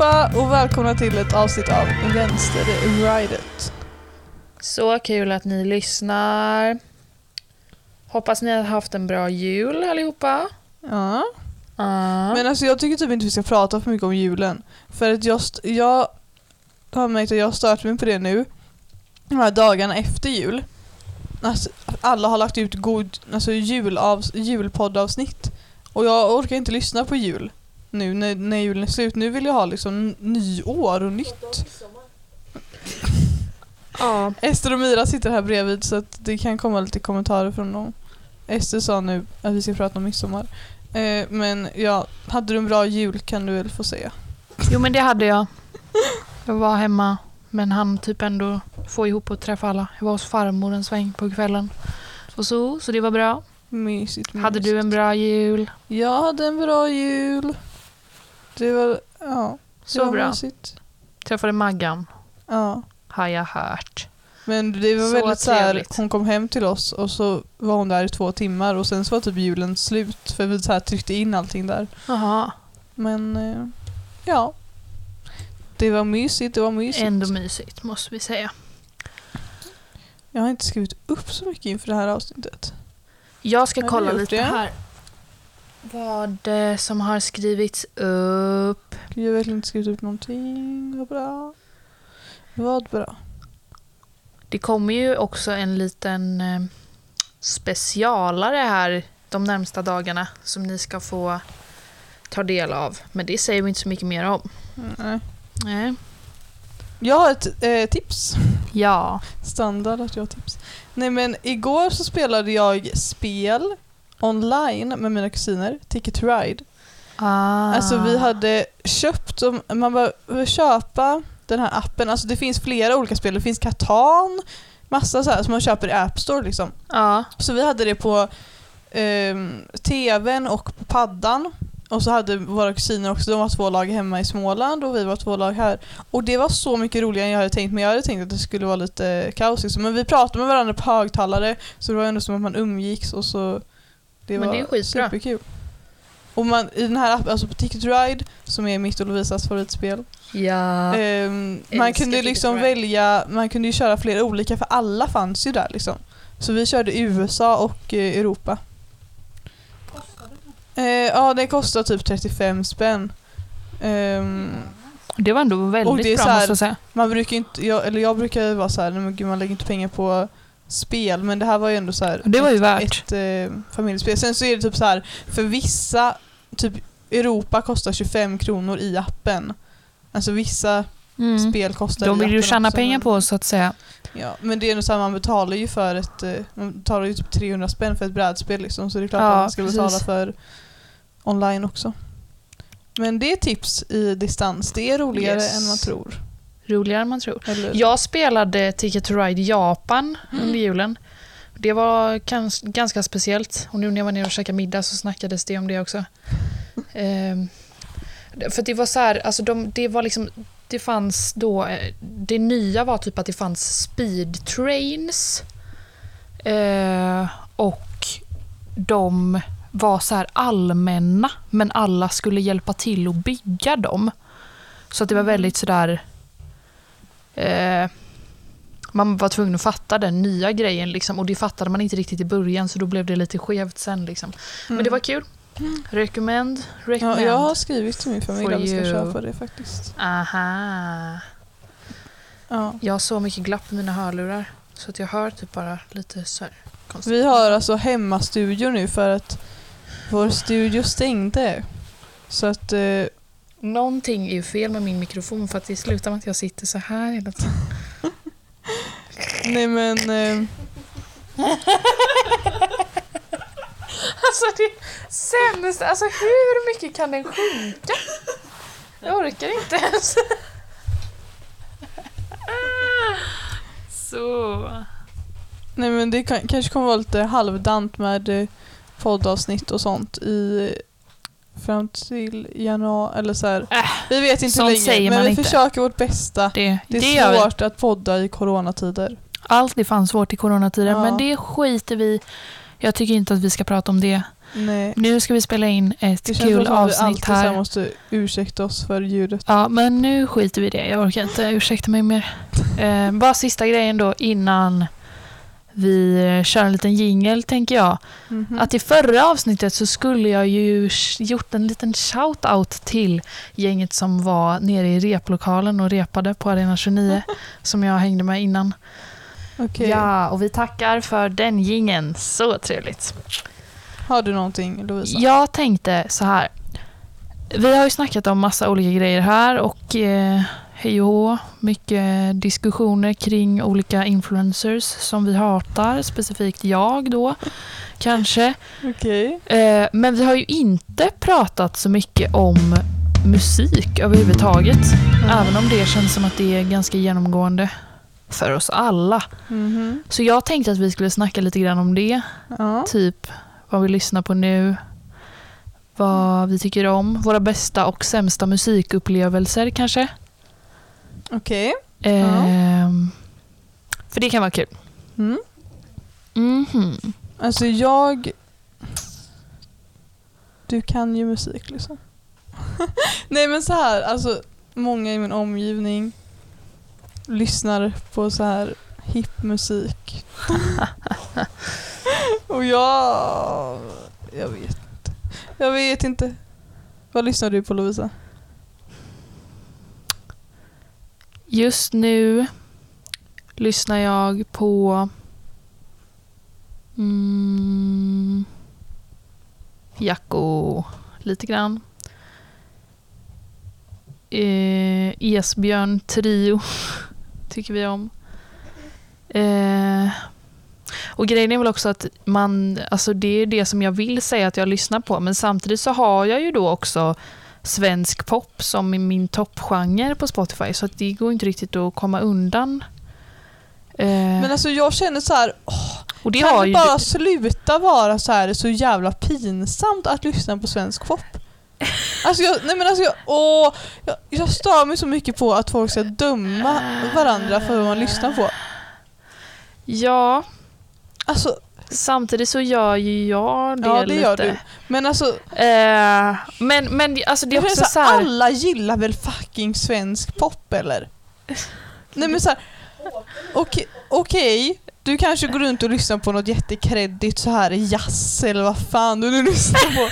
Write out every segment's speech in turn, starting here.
allihopa och välkomna till ett avsnitt av Vänsterridet. Så kul att ni lyssnar. Hoppas ni har haft en bra jul allihopa. Ja. Ja. Men alltså jag tycker typ inte vi ska prata för mycket om julen. För att jag, jag har märkt att jag har stört mig på det nu. De här dagarna efter jul. Alltså, alla har lagt ut god, alltså julav, julpoddavsnitt. Och jag orkar inte lyssna på jul. Nu när, när julen är slut. Nu vill jag ha liksom nyår och nytt. ja. Ester och Mira sitter här bredvid så att det kan komma lite kommentarer från dem. Ester sa nu att vi ska prata om midsommar. Eh, men ja, hade du en bra jul kan du väl få säga. Jo men det hade jag. Jag var hemma men han typ ändå få ihop och träffa alla. Jag var hos farmor en sväng på kvällen. Och så, så det var bra. Mysigt, mysigt. Hade du en bra jul? Jag hade en bra jul. Det var, ja, det Så var bra. mysigt. Träffade Maggan, Ja. har jag hört. Men det var Så väldigt så här, trevligt. hon kom hem till oss och så var hon där i två timmar och sen så var typ julen slut för vi så här tryckte in allting där. Jaha, Men eh, ja. Det var mysigt, det var mysigt. ändå mysigt måste vi säga. Jag har inte skrivit upp så mycket inför det här avsnittet. Jag ska Har du kolla gjort lite det? här. Vad det som har skrivits upp. Jag har verkligen inte skrivit upp någonting. Vad bra. Vad bra. Det kommer ju också en liten eh, specialare här de närmsta dagarna som ni ska få ta del av. Men det säger vi inte så mycket mer om. Nej. Nej. Jag har ett eh, tips. Ja. Standard att jag har tips. Nej men igår så spelade jag spel online med mina kusiner, Ticket to Ride. Ah. Alltså vi hade köpt, man behöver köpa den här appen, alltså det finns flera olika spel, det finns Catan, massa så här som man köper i App Store liksom. Ja. Så vi hade det på ehm, tvn och på paddan. Och så hade våra kusiner också, de var två lag hemma i Småland och vi var två lag här. Och det var så mycket roligare än jag hade tänkt, men jag hade tänkt att det skulle vara lite kaos liksom. Men vi pratade med varandra på högtalare, så det var ändå som att man umgicks och så... Det Men var det är skitbra. superkul. Och man, i den här appen, alltså på Ticket Ride, som är mitt och Lovisas favoritspel, Ja. Ehm, man kunde liksom Ride. välja, man kunde ju köra flera olika för alla fanns ju där liksom. Så vi körde USA och eh, Europa. Eh, ja, det kostar typ 35 spänn. Ehm, Det var ändå Och väldigt det är bra så här- måste jag säga. man brukar ju inte, jag, eller jag brukar vara så här, nej men gud man lägger inte pengar på spel, men det här var ju ändå så här Det var ju ett, värt. ett eh, familjespel. Sen så är det typ så här, för vissa, typ Europa kostar 25 kronor i appen. Alltså vissa Mm. spel kostar De i vill ju appen tjäna också, pengar men- på så att säga. Ja, men det är nog så här, man betalar ju för ett, eh, man betalar ju typ 300 spänn för ett brädspel liksom, så det är klart Ja, att man ska betala precis. för online också. Men det är tips i distans, det är roligare Yes. än man tror. Roligare än man tror. Eller? Jag spelade Ticket to Ride Japan under julen. Det var ganska speciellt. Och nu när jag var nere och käkade middag så snackades det om det också. Ehm, för det var så här, alltså de, det var liksom, det fanns då, eh, det nya var typ att det fanns speed trains. Eh, och de var så här allmänna, men alla skulle hjälpa till att bygga dem. Så att det var väldigt sådär eh, man var tvungen att fatta den nya grejen liksom, och det fattade man inte riktigt i början så då blev det lite skevt sen. Liksom. Men det var kul. Recommend, Mm. ja, recommend. jag har skrivit till min familj att vi ska köpa det faktiskt. Aha. Ja. Jag har så mycket glapp i mina hörlurar så att jag hör typ bara lite så här konstigt. Vi har alltså hemmastudio nu för att vår studio stängde. Så att eh, Någonting är ju fel med min mikrofon för att det slutar med att jag sitter så här hela tiden. nej men eh, Alltså det är sämst. Alltså hur mycket kan den sjunka? Jag orkar inte ens. Så. Nej men det kan, kanske kommer vara lite halvdant med eh, poddavsnitt och sånt i fram till januari eller så här. Äh, Vi vet inte hur länge säger men vi inte. försöker vårt bästa. Det, Det det, är vi. svårt att podda i coronatider. Allt det fanns svårt i coronatiden Ja. men det skiter vi Jag tycker inte att vi ska prata om det. Nej. Nu ska vi spela in ett Det kul avsnitt här här. måste ursäkta oss för ljudet. Ja, men nu skiter vi i det. Jag orkar inte ursäkta mig mer. Eh, bara sista grejen då innan vi kör en liten jingel tänker jag. Mhm. Att i förra avsnittet så skulle jag ju gjort en liten shout-out till gänget som var nere i replokalen och repade på Arena 29 som jag hängde med innan. Okej. Ja, och vi tackar för den jingeln. Så trevligt. Har du någonting Lovisa? Jag tänkte så här. Vi har ju snackat om massa olika grejer här och eh, hej och mycket diskussioner kring olika influencers som vi hatar, specifikt jag då kanske. Okej. Eh, men vi har ju inte pratat så mycket om musik överhuvudtaget. Mm. Även om det känns som att det är ganska genomgående för oss alla. Mhm. Så jag tänkte att vi skulle snacka lite grann om det. Ja. Typ vad vi lyssnar på nu, vad vi tycker om, våra bästa och sämsta musikupplevelser kanske. Okej. Ehm, för det kan vara kul. Mm. Mhm. Alltså jag... Du kan ju musik liksom. Nej men så här, alltså många i min omgivning lyssnar på så här hipp musik. Och jag... Jag vet inte. Jag vet inte. Vad lyssnar du på Lovisa? Just nu lyssnar jag på mm, Jacko lite grann. Eh, Esbjörn Trio tycker vi om. Eh, och grejen är väl också att man, alltså det är det som jag vill säga att jag lyssnar på, men samtidigt så har jag ju då också svensk pop som är min toppgenre på Spotify, så att det går inte riktigt att komma undan. Eh, Men alltså jag känner så här, och det kan det ju bara sluta vara så här så jävla pinsamt att lyssna på svensk pop? Alltså jag, nej men alltså jag, åh, jag, jag stör mig så mycket på att folk ska döma varandra för vad man lyssnar på. Ja, Alltså, samtidigt så gör ju jag det ja det lite. gör du. Men alltså, Eh, men, men alltså det är också så här, alla gillar väl fucking svensk pop eller? Nej men såhär, okej, okej, du kanske går runt och lyssnar på något jättekreddigt så här jazz eller vad fan du nu lyssnar på.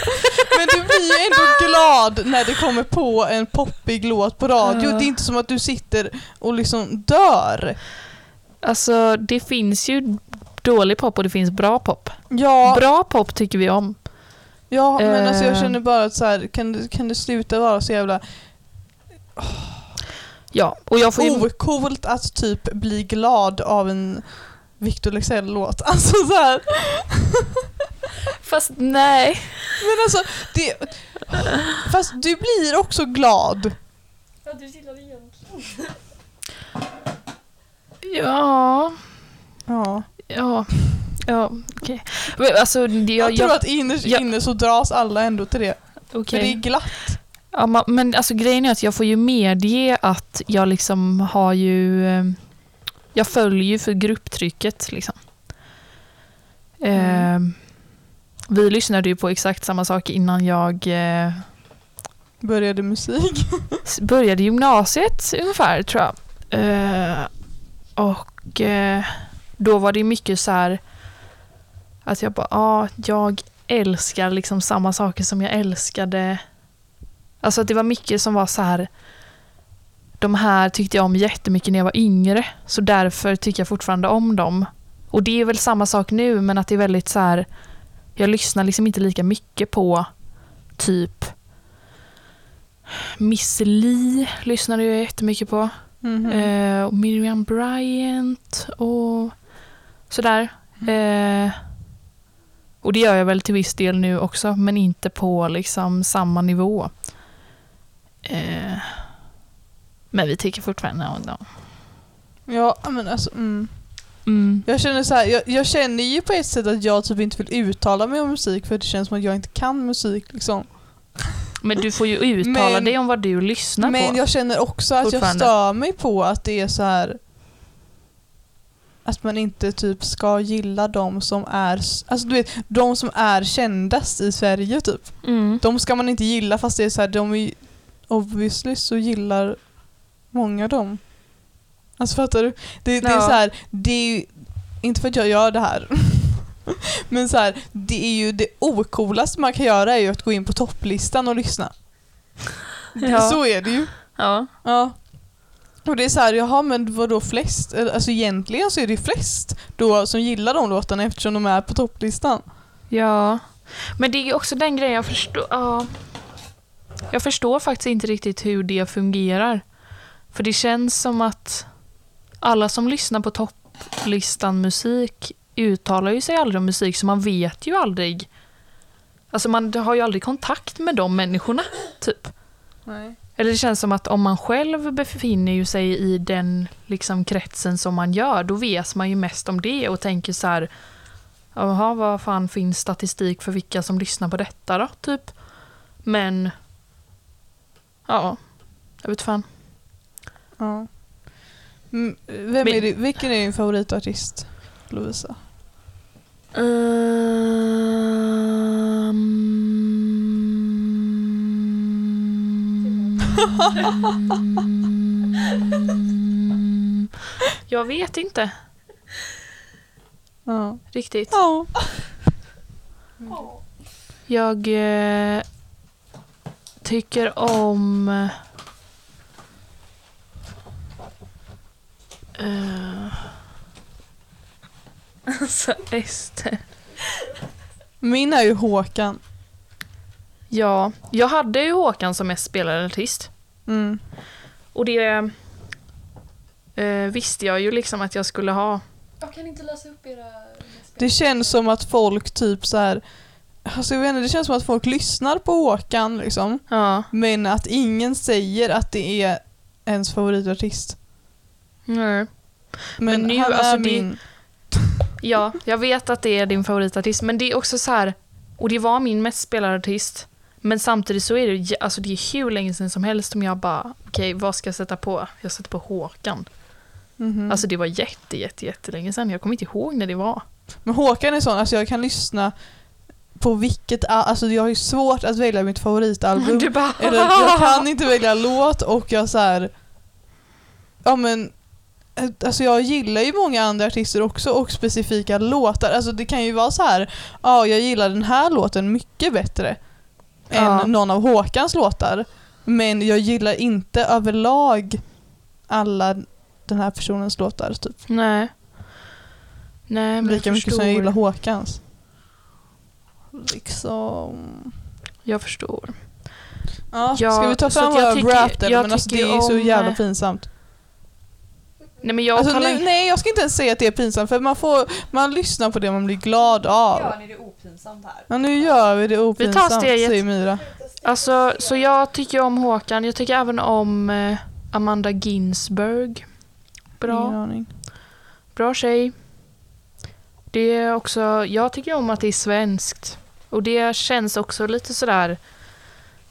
Men du blir ju ändå glad när det kommer på en poppig låt på radio. Det är inte som att du sitter och liksom dör. alltså det finns ju dålig pop och det finns bra pop. Ja, Bra pop tycker vi om. ja men alltså jag Eh. känner bara att så här, kan, kan det sluta vara så jävla Ja, och jag får ju... ocoolt att typ bli glad av en Victor Leksell-låt. Alltså så här. Fast nej. Men alltså, det... Fast du blir också glad. Ja, du gillar egentligen. Ja, Ja. Ja, ja, okej. Men Alltså, Jag, jag... tror att innerst jag- inne så dras alla ändå till det. okej. För det är glatt. Ja, ma- men alltså grejen är att jag får ju medge att jag liksom har ju... eh, Jag följer ju för grupptrycket liksom. Mm. Eh, vi lyssnade ju på exakt samma sak innan jag eh, Började musik. började gymnasiet ungefär tror jag. Eh, och eh, då var det mycket så här att jag bara, ja, jag älskar liksom samma saker som jag älskade. Alltså att det var mycket som var så här de här tyckte jag om jättemycket när jag var yngre, så därför tycker jag fortfarande om dem. Och det är väl samma sak nu, men att det är väldigt så här jag lyssnar liksom inte lika mycket på typ Miss Li lyssnade jag jättemycket på. Mhm. Eh, och Miriam Bryant och sådär. Eh, och det gör jag väl till viss del nu också, men inte på liksom samma nivå. Eh, men vi tycker fortfarande om dem. Ja, men alltså... Mm. Mm. Jag känner så här, jag, jag känner ju på ett sätt att jag typ inte vill uttala mig om musik för det känns som att jag inte kan musik liksom. Men du får ju uttala Men- dig om vad du lyssnar Men på. jag känner också att jag stör mig på att det är så här att man inte typ ska gilla de som är, alltså du vet, de som är kändast i Sverige typ. Mm. De ska man inte gilla fast det är så här, de är obviously så gillar många dem. Alltså fattar du? Det, det är Ja. så här, det är inte för att jag gör det här, men så här, det är ju det ocoolaste man kan göra är ju att gå in på topplistan och lyssna. Ja. Så är det ju. Ja. Ja. Och det är så här, jaha men vadå flest? Alltså egentligen så är det flest då som gillar de låtarna eftersom de är på topplistan. Ja, men det är också den grejen jag förstår. Ja. Jag förstår faktiskt inte riktigt hur det fungerar. För det känns som att alla som lyssnar på topplistan musik uttalar ju sig aldrig om musik, så man vet ju aldrig. Alltså man har ju aldrig kontakt med de människorna, typ. Nej. Eller det känns som att om man själv befinner ju sig i den liksom kretsen som man gör, då vet man ju mest om det och tänker så här, jaha, vad fan finns statistik för vilka som lyssnar på detta då, typ? Men, ja, jag vet fan. Ja. Mm, Vem är det, vilken är din favoritartist, Lovisa? Ehm. Jag vet inte Ja. riktigt. Ja. Ja. Jag eh, tycker om... Eh, alltså Ester. Min är ju Håkan. Ja, jag hade ju Håkan som mest spelade artist. Mm. Och det eh, visste jag ju liksom att jag skulle ha. Jag kan inte läsa upp era Det känns som att folk typ så här. Alltså jag vet inte, det känns som att folk lyssnar på Håkan liksom. Ja, Men att ingen säger att det är ens favoritartist. nej. Men, Men nu, han är alltså, det- min... Ja, jag vet att det är din favoritartist, men det är också så här, och det var min mest spelade artist, men samtidigt så är det, alltså det är hur länge sedan som helst som jag bara, okej, vad ska jag sätta på? Jag sätter på Håkan. Mhm. Alltså det var jätte, jätte, jättelänge sedan, jag kommer inte ihåg när det var. Men Håkan är sån, alltså jag kan lyssna på vilket, al- alltså jag har ju svårt att välja mitt favoritalbum. Du bara, Eller jag kan inte välja låt och jag så här. Ja men eh, Alltså jag gillar ju många andra artister också och specifika låtar. Alltså det kan ju vara så här. Ja, jag gillar den här låten mycket bättre Ja. än någon av Håkans låtar. Men jag gillar inte överlag alla den här personens låtar typ. Nej. Nej, men Lika mycket som jag förstår. gillar Håkans. Liksom... Jag förstår. Ja, ska vi ta så fram våra rap jag Men alltså det är så om, jävla eh, pinsamt. Nej, men jag Alltså, nu, nej, jag ska inte ens säga att det är pinsamt för man, får, man lyssnar på det man blir glad av. Gör ni det opinsamt här? Men nu gör vi det opinsamt, steget. säger Myra. Alltså, så jag tycker om Håkan. Jag tycker även om eh, Amanda Ginsberg. Bra. Bra tjej. Det är också, jag tycker om att det är svenskt. Och det känns också lite sådär,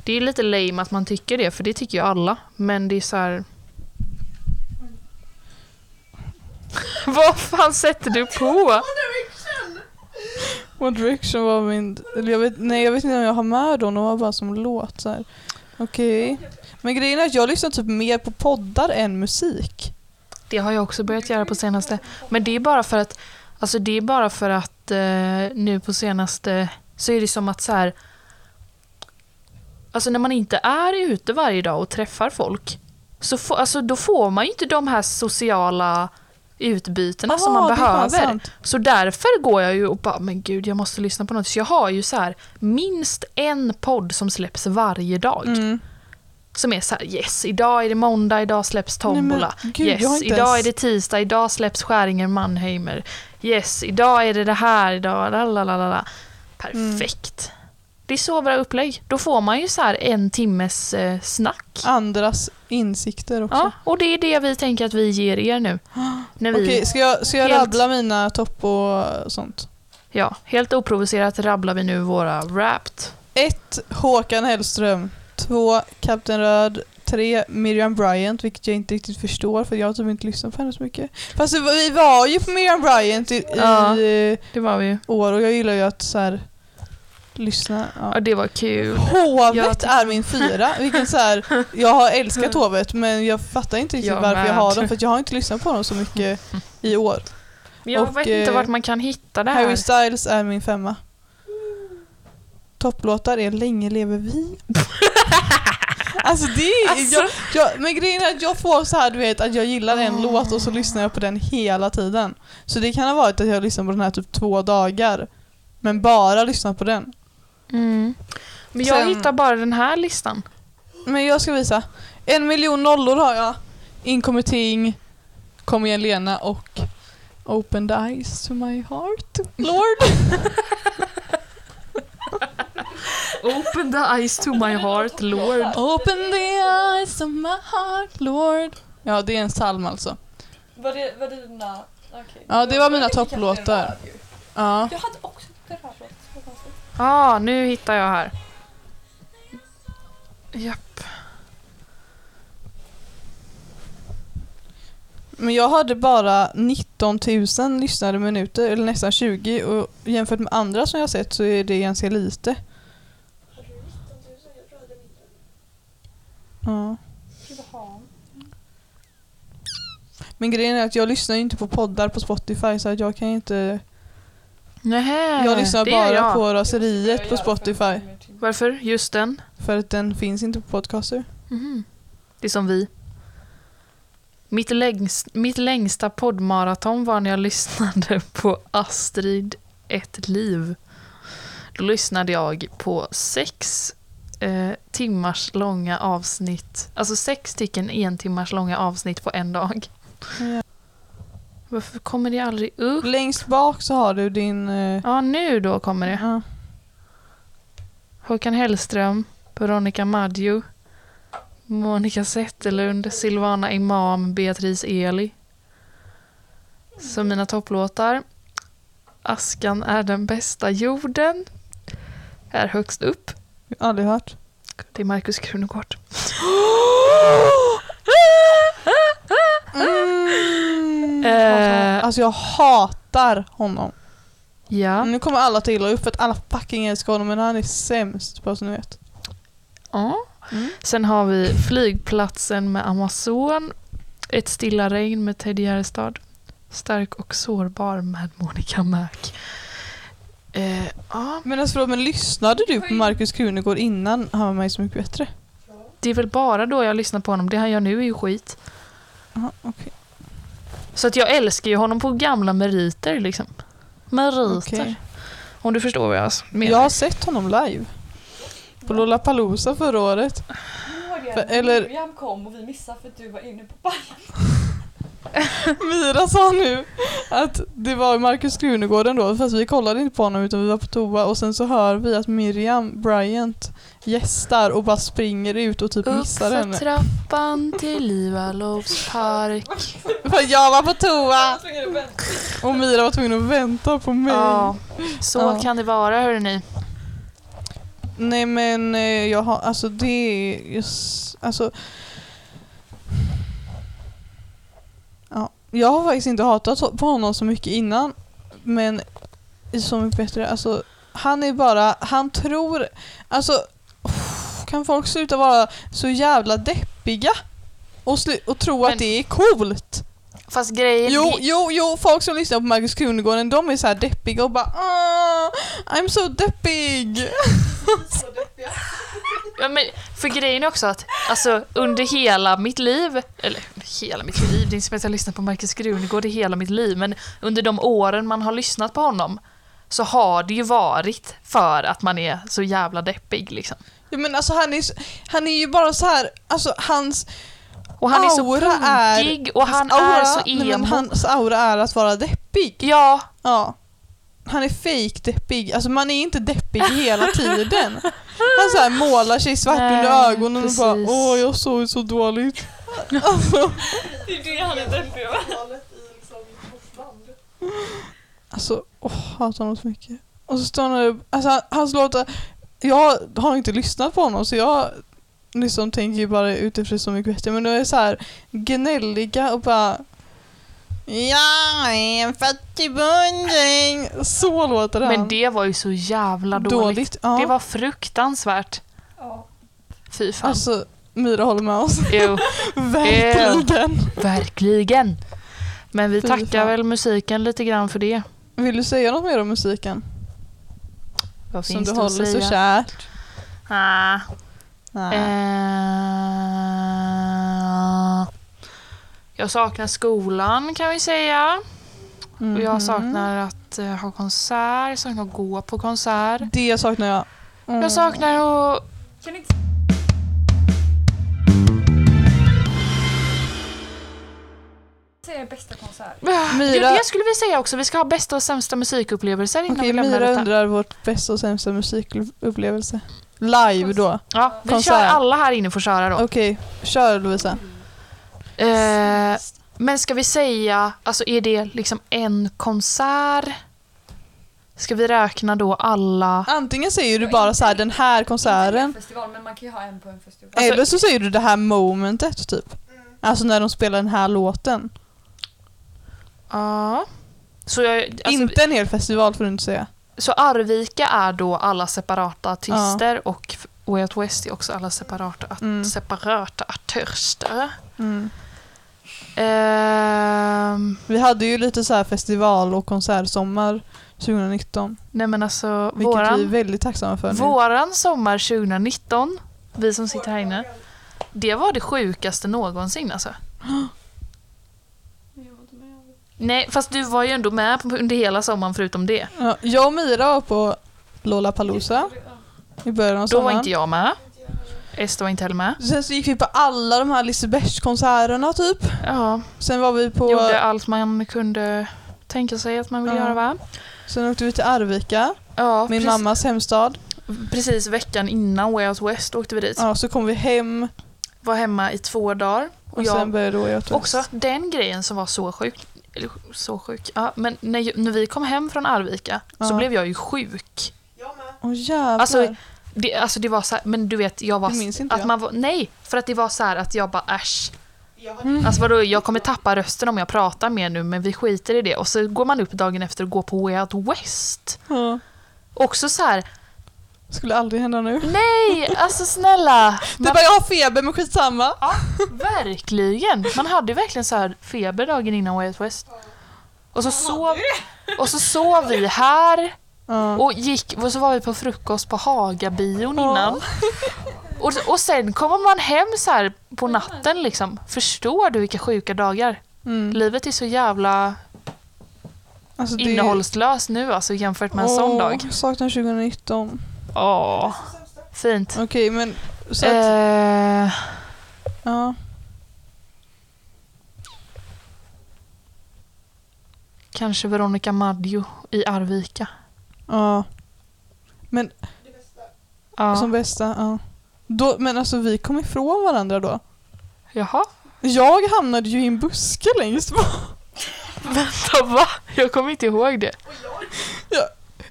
det är lite lame att man tycker det, för det tycker ju alla. Men det är så här. Vad fan sätter du på? One Direction var min... Eller jag vet, nej, jag vet inte om jag har med dem, de var bara som låt så här. Okej. Men grejen är att jag lyssnar typ mer på poddar än musik. Det har jag också börjat göra på senaste. Men det är bara för att, alltså det är bara för att eh, nu på senaste så är det som att så här. Alltså när man inte är ute varje dag och träffar folk. Så få, alltså då får man ju inte de här sociala utbytena som man Aha, det är fan behöver. Så därför går jag ju och bara, men gud jag måste lyssna på något. Så jag har ju så här minst en podd som släpps varje dag. Mm. Som är så här, yes, idag är det måndag, idag släpps tombola. Nej, gud, yes, idag ens- är det tisdag, idag släpps Skäringer Mannheimer. Yes, idag är det det här, idag, lalalala. Perfekt. Det är så bra upplägg. Då får man ju så här en timmes eh, snack. Andras insikter också. Ja, och det är det vi tänker att vi ger er nu. När vi, Okej, ska jag, ska jag helt- rabbla mina topp och sånt? ja, helt oprovocerat rabblar vi nu våra Wrapped. 1. Håkan Hellström. 2. Kapten Röd. tre, Miriam Bryant, vilket jag inte riktigt förstår för jag har typ inte lyssnat på henne så mycket. Fast vi var ju på Miriam Bryant i, Ja. i år och jag gillar ju att så här, lyssna. Ja, Ja. det var kul. Hovet Jag är min fyra. Vilken så här, jag har älskat Hovet men jag fattar inte riktigt Jag varför jag med. har dem för att jag har inte lyssnat på dem så mycket i år. Men jag Och, vet inte eh, vart man kan hitta det här. Harry Styles är min femma. Topplåtar är Länge lever vi. alltså det är... Alltså. Jag, jag, men grejen är att jag får så här du vet att jag gillar en Åh. låt och så lyssnar jag på den hela tiden. Så det kan ha varit att jag lyssnar på den här typ två dagar. Men bara lyssnat på den. Mm. Men jag Sen- hittar bara den här listan. Men jag ska visa. En miljon nollor har jag. Inkommenting, Kom igen Lena och Open the eyes to my heart, Lord. Open the eyes to my heart, Lord. Open the eyes of my heart, Lord. Ja, det är en psalm alltså. Var det, var det dina... okej. Ja, det var mina topplåtar. Ja. Jag hade också. Vad konstigt ah, nu hittar jag här. Japp. Men jag hade bara 19 000 lyssnade minuter, eller nästan 20 och jämfört med andra som jag sett så är det ganska lite. Hade du 19 000? Jag tror jag hade mindre. Ja. Men grejen är att jag lyssnar ju inte på poddar på Spotify så att jag kan inte... Nähä, Jag lyssnar det gör bara jag. på raseriet på Spotify. Varför? Just den? För att den finns inte på podcaster. Mhm. Det är som vi. Mitt, längst, mitt längsta poddmaraton var när jag lyssnade på Astrid ett liv. Då lyssnade jag på sex eh, timmars långa avsnitt. Alltså sex stycken en timmars långa avsnitt på en dag. Ja. Varför kommer det aldrig upp? Längst bak så har du din... eh, Ja, nu då kommer det. ja. Håkan Hellström, Veronica Maggio, Monica Zetterlund, Silvana Imam, Beatrice Eli. Så mina topplåtar. Askan är den bästa jorden. Är högst upp. Aldrig hört. Det är Markus Krunegård. Mm. Eh. Alltså jag hatar honom. Ja. Nu kommer alla till och upp för att alla fucking älskar honom men han är sämst bara så ni vet. ja. Mm. Sen har vi Flygplatsen med Amazon. Ett stilla regn med Ted Gärdestad. Stark och sårbar med Monica Mac. Eh, ja, Men alltså förlåt, men lyssnade du på Markus Krunegård innan han var med i Så mycket bättre? det är väl bara då jag lyssnar på honom. Det han gör nu är ju skit. Jaha, okej. Så att jag älskar ju honom på gamla meriter liksom. Meriter. Okej. Om du förstår vad jag menar. Jag har sett honom live. På Lollapalooza förra året. För- eller- Miriam kom och vi missade för att du var inne på Bajen. Mira sa nu att det var Markus Krunegården då, fast vi kollade inte på honom utan vi var på toa och sen så hör vi att Miriam Bryant gästar och bara springer ut och typ Upp missar henne. trappan till Livalovs park. För jag var på toa och Mira var tvungen att vänta på mig. Ja, så Ja. kan det vara hörni. Nej men eh, jag har, alltså det är just, alltså Ja, jag har faktiskt inte hatat på honom så mycket innan men i Så mycket bättre, alltså han är bara, han tror, alltså kan folk sluta vara så jävla deppiga? Och, slu- och tro Men- att det är coolt? Fast grejen Jo, jo, jo, folk som lyssnar på Marcus Krunegården de är så här deppiga och bara "Ah, I'm so deppig. Ja, men för grejen är också att alltså, under hela mitt liv, eller hela mitt liv, det är inte som att jag har lyssnat på Marcus Krunegård i hela mitt liv, men under de åren man har lyssnat på honom så har det ju varit för att man är så jävla deppig liksom. Ja, men alltså han är, han är ju bara så här, alltså hans Och han är så aura är... punkig och han aura, är så nej, emo. Hans aura är att vara deppig. Ja, Ja. Han är fake deppig. Alltså man är inte deppig hela tiden. Han så här målar sig svart Nej, under ögonen och bara precis. åh jag såg så dåligt. Alltså, Det är det han är deppig över. alltså åh, hatar honom så mycket. Och så står han där, alltså han- hans låtar, jag har inte lyssnat på honom så jag liksom tänker ju bara utifrån Så mycket bättre men de är så här gnälliga och bara Jag är en fattig bonde. Så låter han. Men det var ju så jävla dåligt. dåligt. Ja. Det var fruktansvärt. Ja. Fy fan. Alltså Myra håller med oss. Jo, Verkligen. verkligen. Men vi Fy tackar fan. väl musiken lite grann för det. Vill du säga något mer om musiken? Vad Som finns du håller så säga? kärt? Ah. Nej. Eh, jag saknar skolan kan vi säga. Och Mhm. jag saknar att eh, ha konsert, jag saknar att gå på konsert. Det saknar jag. Mm. Jag saknar att... Säga bästa konsert. Jo, det skulle vi säga också. Vi ska ha bästa och sämsta musikupplevelser innan Okej, vi lämnar Myra detta. undrar vårt bästa och sämsta musikupplevelse. Live då. Ja, vi Konsert. kör alla här inne får köra då. Okej, kör Lovisa. Eh, men ska vi säga, alltså är det liksom en konsert? Ska vi räkna då alla? Antingen säger du bara så här den här konserten. Festival, men man kan ju ha en på en festival. Alltså- eller så säger du det här momentet typ. Alltså när de spelar den här låten. Ja. Så, jag, alltså, Inte en hel festival får du inte säga. så Arvika är då alla separata artister och F- Way Out West är också alla separata, Mm. separata artister. Mm. Ehm, Vi hade ju lite så här festival och konsertsommar 2019. nej men alltså, Vilket vi är våran, väldigt tacksamma för nu. våran sommar 2019, vi som sitter här inne, det var det sjukaste någonsin alltså. Nej, fast du var ju ändå med på- under hela sommaren förutom det. Ja, jag och Mira var på Lollapalooza i början av Då var sommaren. inte jag med. Ester var inte heller med. Sen så gick vi på alla de här Lisebergskonserterna typ. Ja, Sen var vi på... gjorde allt man kunde tänka sig att man ville Ja. göra va? Sen åkte vi till Arvika, Ja, min mammas hemstad. precis veckan innan Way Out West åkte vi dit. Ja, så kom vi hem Var hemma i två dagar. Och och jag, sen började Way Out West. också den grejen som var så sjuk. Eller så sjuk. Ja, men när, när vi kom hem från Arvika så Ja. blev jag ju sjuk. Åh jävlar. Alltså, Det, alltså det var så här, men du vet, jag var... Det minns inte att jag. Man var, nej, för att det var så här att jag bara äsch. Mm. Alltså vadå, jag kommer tappa rösten om jag pratar mer nu men vi skiter i det. Och så går man upp dagen efter och går på Way Out West. ja. Också så här, Skulle aldrig hända nu. nej, alltså snälla. Du Man, bara, jag har feber men skitsamma. verkligen. Man hade ju verkligen så här feber dagen innan Way Out West. Och så, sov, och så sov vi här Ja. och gick, och så var vi på frukost på Hagabion Ja. innan. Och, och sen kommer man hem så här på natten liksom. Förstår du vilka sjuka dagar? Mm. Livet är så jävla Alltså, det- innehållslöst nu alltså jämfört med en sån Åh, dag. Saknar 2019. Åh, fint. Okej men så att, Eh, ja. kanske Veronica Maggio i Arvika. Ja. Men Ja. som bästa, ja. Då, men alltså vi kom ifrån varandra då. Jaha, Jag hamnade ju i en buske längst bak. vänta va? Jag kommer inte ihåg det.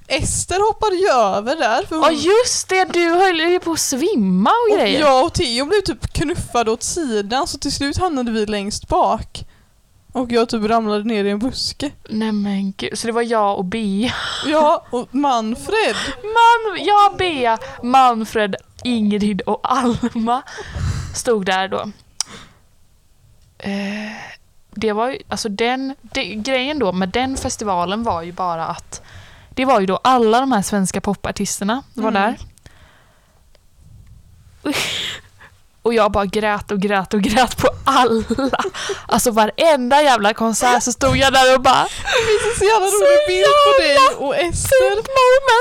Ester hoppade ju över där. För hon, Ja just det, du höll ju på att svimma och och grejer. jag och Theo blev typ knuffade åt sidan så till slut hamnade vi längst bak. Och jag typ ramlade ner i en buske. Nej men gud, så det var jag och Bea. Ja, och Manfred. Man, jag, Bea, Manfred, Ingrid och Alma stod där då. Eh, det var ju, alltså den, det, grejen då med den festivalen var ju bara att det var ju då alla de här svenska popartisterna var Mm. där. Och jag bara grät och grät och grät på alla. Alltså varenda jävla konsert så stod jag där och bara Det finns en så jävla rolig bild på dig och Ester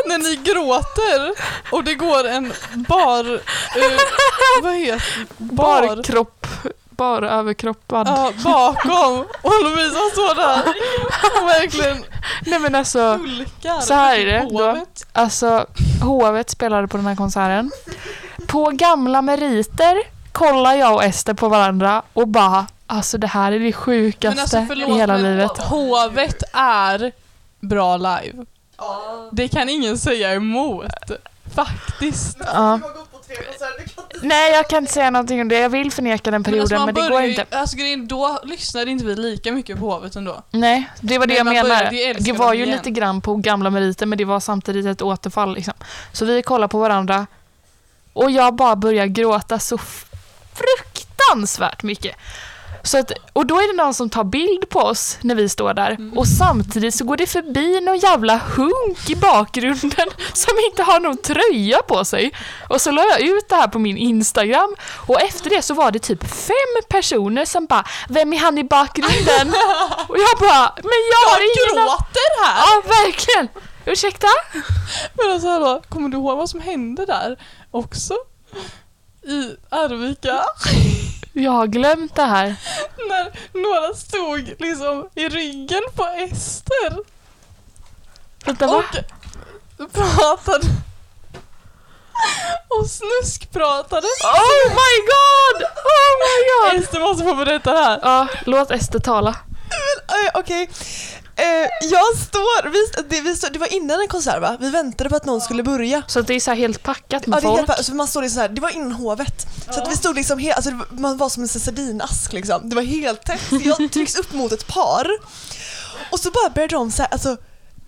när ni gråter och det går en bar... eh, vad heter bar? barkropp, bara överkroppad. Ja, bakom och Lovisa står där och verkligen Nej men alltså, hulkar. Så här är det då. alltså Hovet spelade på den här konserten. På gamla meriter kollar jag och Ester på varandra och bara Alltså det här är det sjukaste Men alltså förlåt i hela men livet. hovet är bra live. Det kan ingen säga emot. Faktiskt. Ja. Nej, jag kan inte säga någonting om det. Jag vill förneka den perioden, men, alltså, man det går börjar ju- inte. Alltså grejen, då lyssnade inte vi lika mycket på Hovet ändå. Nej, det var det Men jag började älska Det var ju igen. lite grann på gamla meriter, men det var samtidigt ett återfall. Liksom. Så vi kollar på varandra och jag bara börjar gråta så fruktansvärt mycket. Så att, och då är det någon som tar bild på oss när vi står där Mm. och samtidigt så går det förbi någon jävla hunk i bakgrunden som inte har någon tröja på sig. Och så la jag ut det här på min Instagram och efter det så var det typ fem personer som bara Vem är han i bakgrunden? Och jag bara Men jag har Jag ingen a- gråter här! Ja, verkligen! Ursäkta? Men alltså hallå, kommer du ihåg vad som hände där också? I Arvika? Jag har glömt det här. När några stod liksom i ryggen på Ester Vänta, va? och pratade och snuskpratade. Oh my god! Oh my god! Ester måste få berätta det här. Ja, låt Ester tala. Okej. Eh, jag står, vi, det, vi står, det var innan en konsert va? Vi väntade på att någon skulle börja. Så att det är så här helt packat med Ja, det, är folk. helt, pa- så man står liksom så här, det var innan hovet. Så att vi stod liksom helt, alltså det var- man var som en sardinask liksom. Det var helt tätt. Så Jag trycks upp mot ett par. Och så bara började de så här, alltså,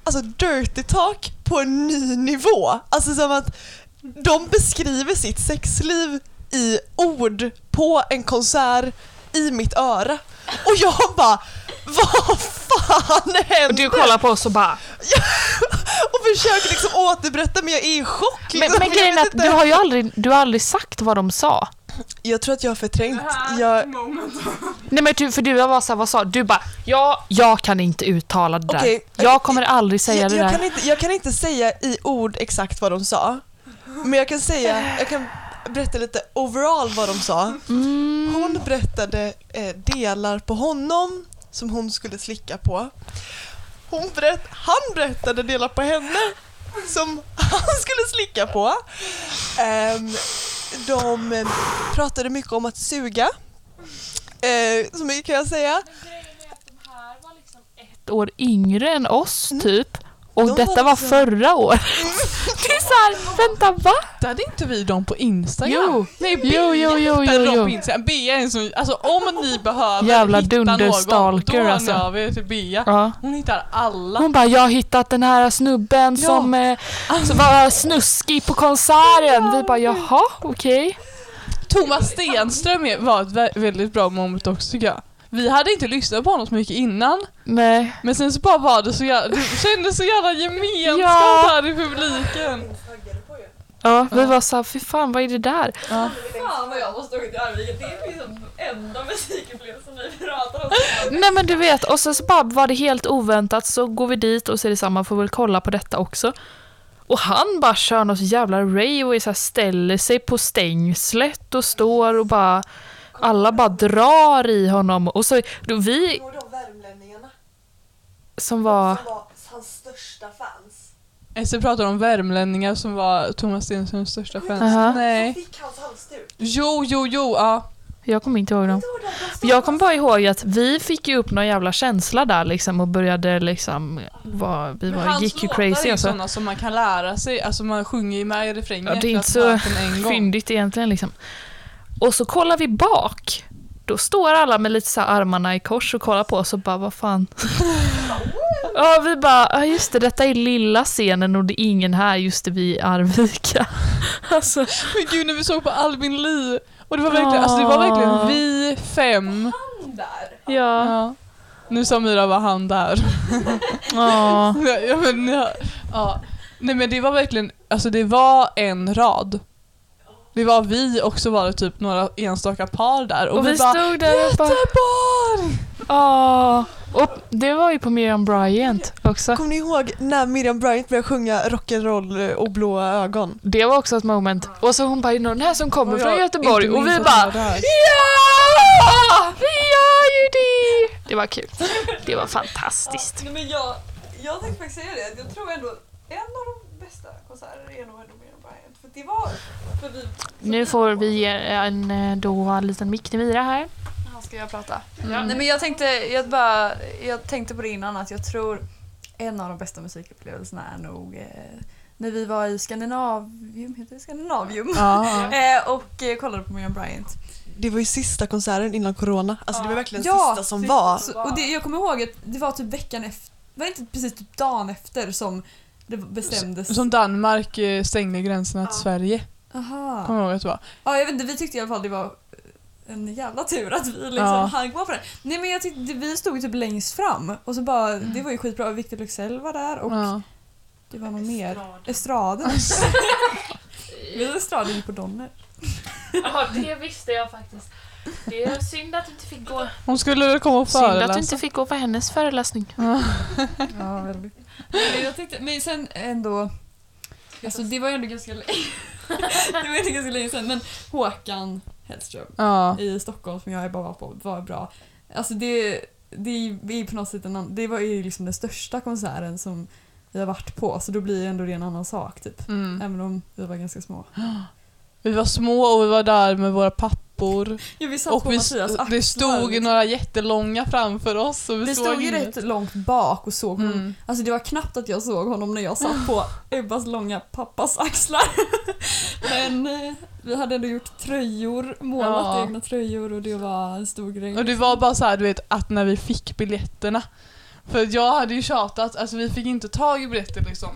alltså dirty talk på en ny nivå. Alltså som att de beskriver sitt sexliv i ord på en konsert i mitt öra. Och jag bara, vad fan händer? Och du kollar på oss och bara... och försöker liksom återberätta men jag är i chock. Men, Liksom. men grejen är att du har ju aldrig, du har aldrig sagt vad de sa. Jag tror att jag har förträngt. Jag, Nej men du, för du var så här, vad sa du? Du bara, ja, jag kan inte uttala det Okej. där. Jag kommer aldrig säga jag, det jag, där. kan inte, jag kan inte säga i ord exakt vad de sa. Men jag kan säga, jag kan berätta lite overall vad de sa. Mm. Hon berättade eh, delar på honom som hon skulle slicka på. Hon berätt, han berättade delar på henne som han skulle slicka på. Ehm, de pratade mycket om att suga. Eh, så mycket kan jag säga. Ett år yngre än oss typ. Och. De var detta var liksom- förra året. Det är såhär, vänta va? Hade inte vi dem på Instagram? Jo. Nej, Jo, jo, jo, hittade jo, dem jo. på Instagram. Bea är en sån, alltså om ni behöver Jävla hitta någon, då alltså. når vi till Bea. Ja. Hon hittar alla. Hon bara, jag har hittat den här snubben Ja. som, eh, som var snuskig på konserten. Vi bara, jaha, okej. Thomas Stenström var ett vä- väldigt bra moment också tycker jag. Vi hade inte lyssnat på honom så mycket innan, Nej. men sen så bara var det så jävla, det kändes så jävla gemenskap Ja. här i publiken. Ja, vi var såhär, fy fan vad är det där? Ja. Fan vad jag måste åka till Arvika. Det är liksom enda musikupplevelsen vi pratar om. Nej men du vet, och så, så bara var det helt oväntat så går vi dit och så är det samma, får väl kolla på detta också. Och han bara kör något jävla rave och är så här, ställer sig på stängslet och står och bara alla bara drar i honom och så då vi de värmlänningarna som var som var hans största fans? Esse pratar om värmlänningar som var Thomas Stenströms största fans. Aha. Nej. Fick hans halsduk. Jo, jo, jo, ja. jag kommer inte ihåg dem. Jag kommer bara ihåg att vi fick ju upp någon jävla känsla där liksom och började liksom, var, vi var, hans gick ju låtar är crazy ju alltså. sådana som man kan lära sig, alltså man sjunger ju med i refrängen. Ja, det är inte så fyndigt egentligen liksom. Och så kollar vi bak. Då står alla med lite så här armarna i kors och kollar på oss och bara, vad fan. ja, vi bara, ja just det, detta är lilla scenen och det är ingen här, just det, vi är i Arvika. alltså, Men gud när vi såg på Albin Lee och det var verkligen, alltså det var verkligen vi fem. Där. ja. Ja. Nu sa Myra var han där. ja. Ja, ja, men, ja, ja. Nej men det var verkligen, alltså det var en rad. Det var vi och så var det typ några enstaka par där och, Och vi vi bara stod där och bara, Göteborg! ja. Och det var ju på Miriam Bryant också. Kommer ni ihåg när Miriam Bryant började sjunga rock'n'roll och blå ögon? Det var också ett moment. Och så hon bara, är någon här som kommer Och från Göteborg? Och vi bara. Ja! Vi gör ju det! Det var kul. Det var fantastiskt. Nej, men jag, jag tänkte faktiskt säga det, jag tror ändå en av de bästa konserter är nog ändå Miriam Bryant. För det var, för vi, Nu får vi ge en eh, då en liten mick till Mira här. Ja, ska jag prata? Mm. Nej men jag tänkte, jag bara, jag tänkte på det innan att jag tror en av de bästa musikupplevelserna är nog eh, när vi var i Skandinavium, heter det Skandinavium? Ja. Eh, och eh, kollade på Miriam Bryant. Det var ju sista konserten innan corona. Alltså det var verkligen Ja, sista som var. Så, och det, jag kommer ihåg att det var typ veckan efter, var det inte precis typ dagen efter som det bestämdes? Som Danmark eh, stängde gränserna till Sverige. Aha. Kommer jag ihåg att det var. Ja, jag vet inte, vi tyckte i alla fall det var en jävla tur att vi liksom Ja. hann gå på det. Nej men jag tyckte, vi stod ju typ längst fram och så bara, det var ju skitbra. Victor Leksell var där och Ja. det var någon mer. Estraden. vi hade estraden ju på Donner. Ja, det visste jag faktiskt. Det är synd att du inte fick gå, Hon skulle väl komma och synd att du föreläsa. inte fick gå på hennes föreläsning. Ja. Ja, väldigt. Men jag tyckte, men sen ändå, alltså det var ju ändå ganska länge, det var ändå ganska länge sedan, men Håkan Hellström Ja. i Stockholm som jag bara var på var bra. Alltså det, det är på något sätt en annan, det var ju liksom den största konserten som vi har varit på så då blir det ändå det en annan sak typ. Mm. Även om vi var ganska små. Vi var små och vi var där med våra pappor. Ja, vi satt på Och vi, Mattias axlar. det stod några jättelånga framför oss. Och vi, såg stod ju rätt långt bak och såg honom. Mm. Alltså det var knappt att jag såg honom när jag satt på Ebbas långa pappas axlar. Men eh, vi hade ändå gjort tröjor, målat Ja. egna tröjor och det var en stor grej. Och det var bara så här, du vet, att när vi fick biljetterna. För jag hade ju tjatat, alltså vi fick inte tag i biljetter liksom.